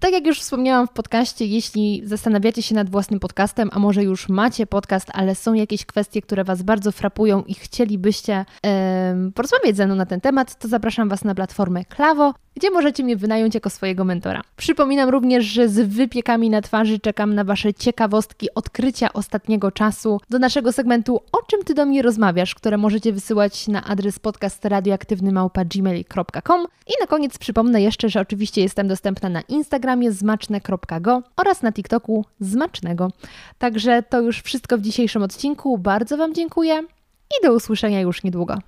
Tak jak już wspomniałam w podcaście, jeśli zastanawiacie się nad własnym podcastem, a może już macie podcast, ale są jakieś kwestie, które Was bardzo frapują i chcielibyście em, porozmawiać ze mną na ten temat, to zapraszam Was na platformę Klawo, gdzie możecie mnie wynająć jako swojego mentora. Przypominam również, że z wypiekami na twarzy czekam na Wasze ciekawostki, odkrycia ostatniego czasu do naszego segmentu O czym Ty do mnie rozmawiasz, które możecie wysyłać na adres podcast radioaktywny.gmail.com i na koniec przypomnę jeszcze, że oczywiście jestem dostępna na Instagramie zmaczne.go oraz na TikToku zmacznego. Także to już wszystko w dzisiejszym odcinku. Bardzo Wam dziękuję i do usłyszenia już niedługo.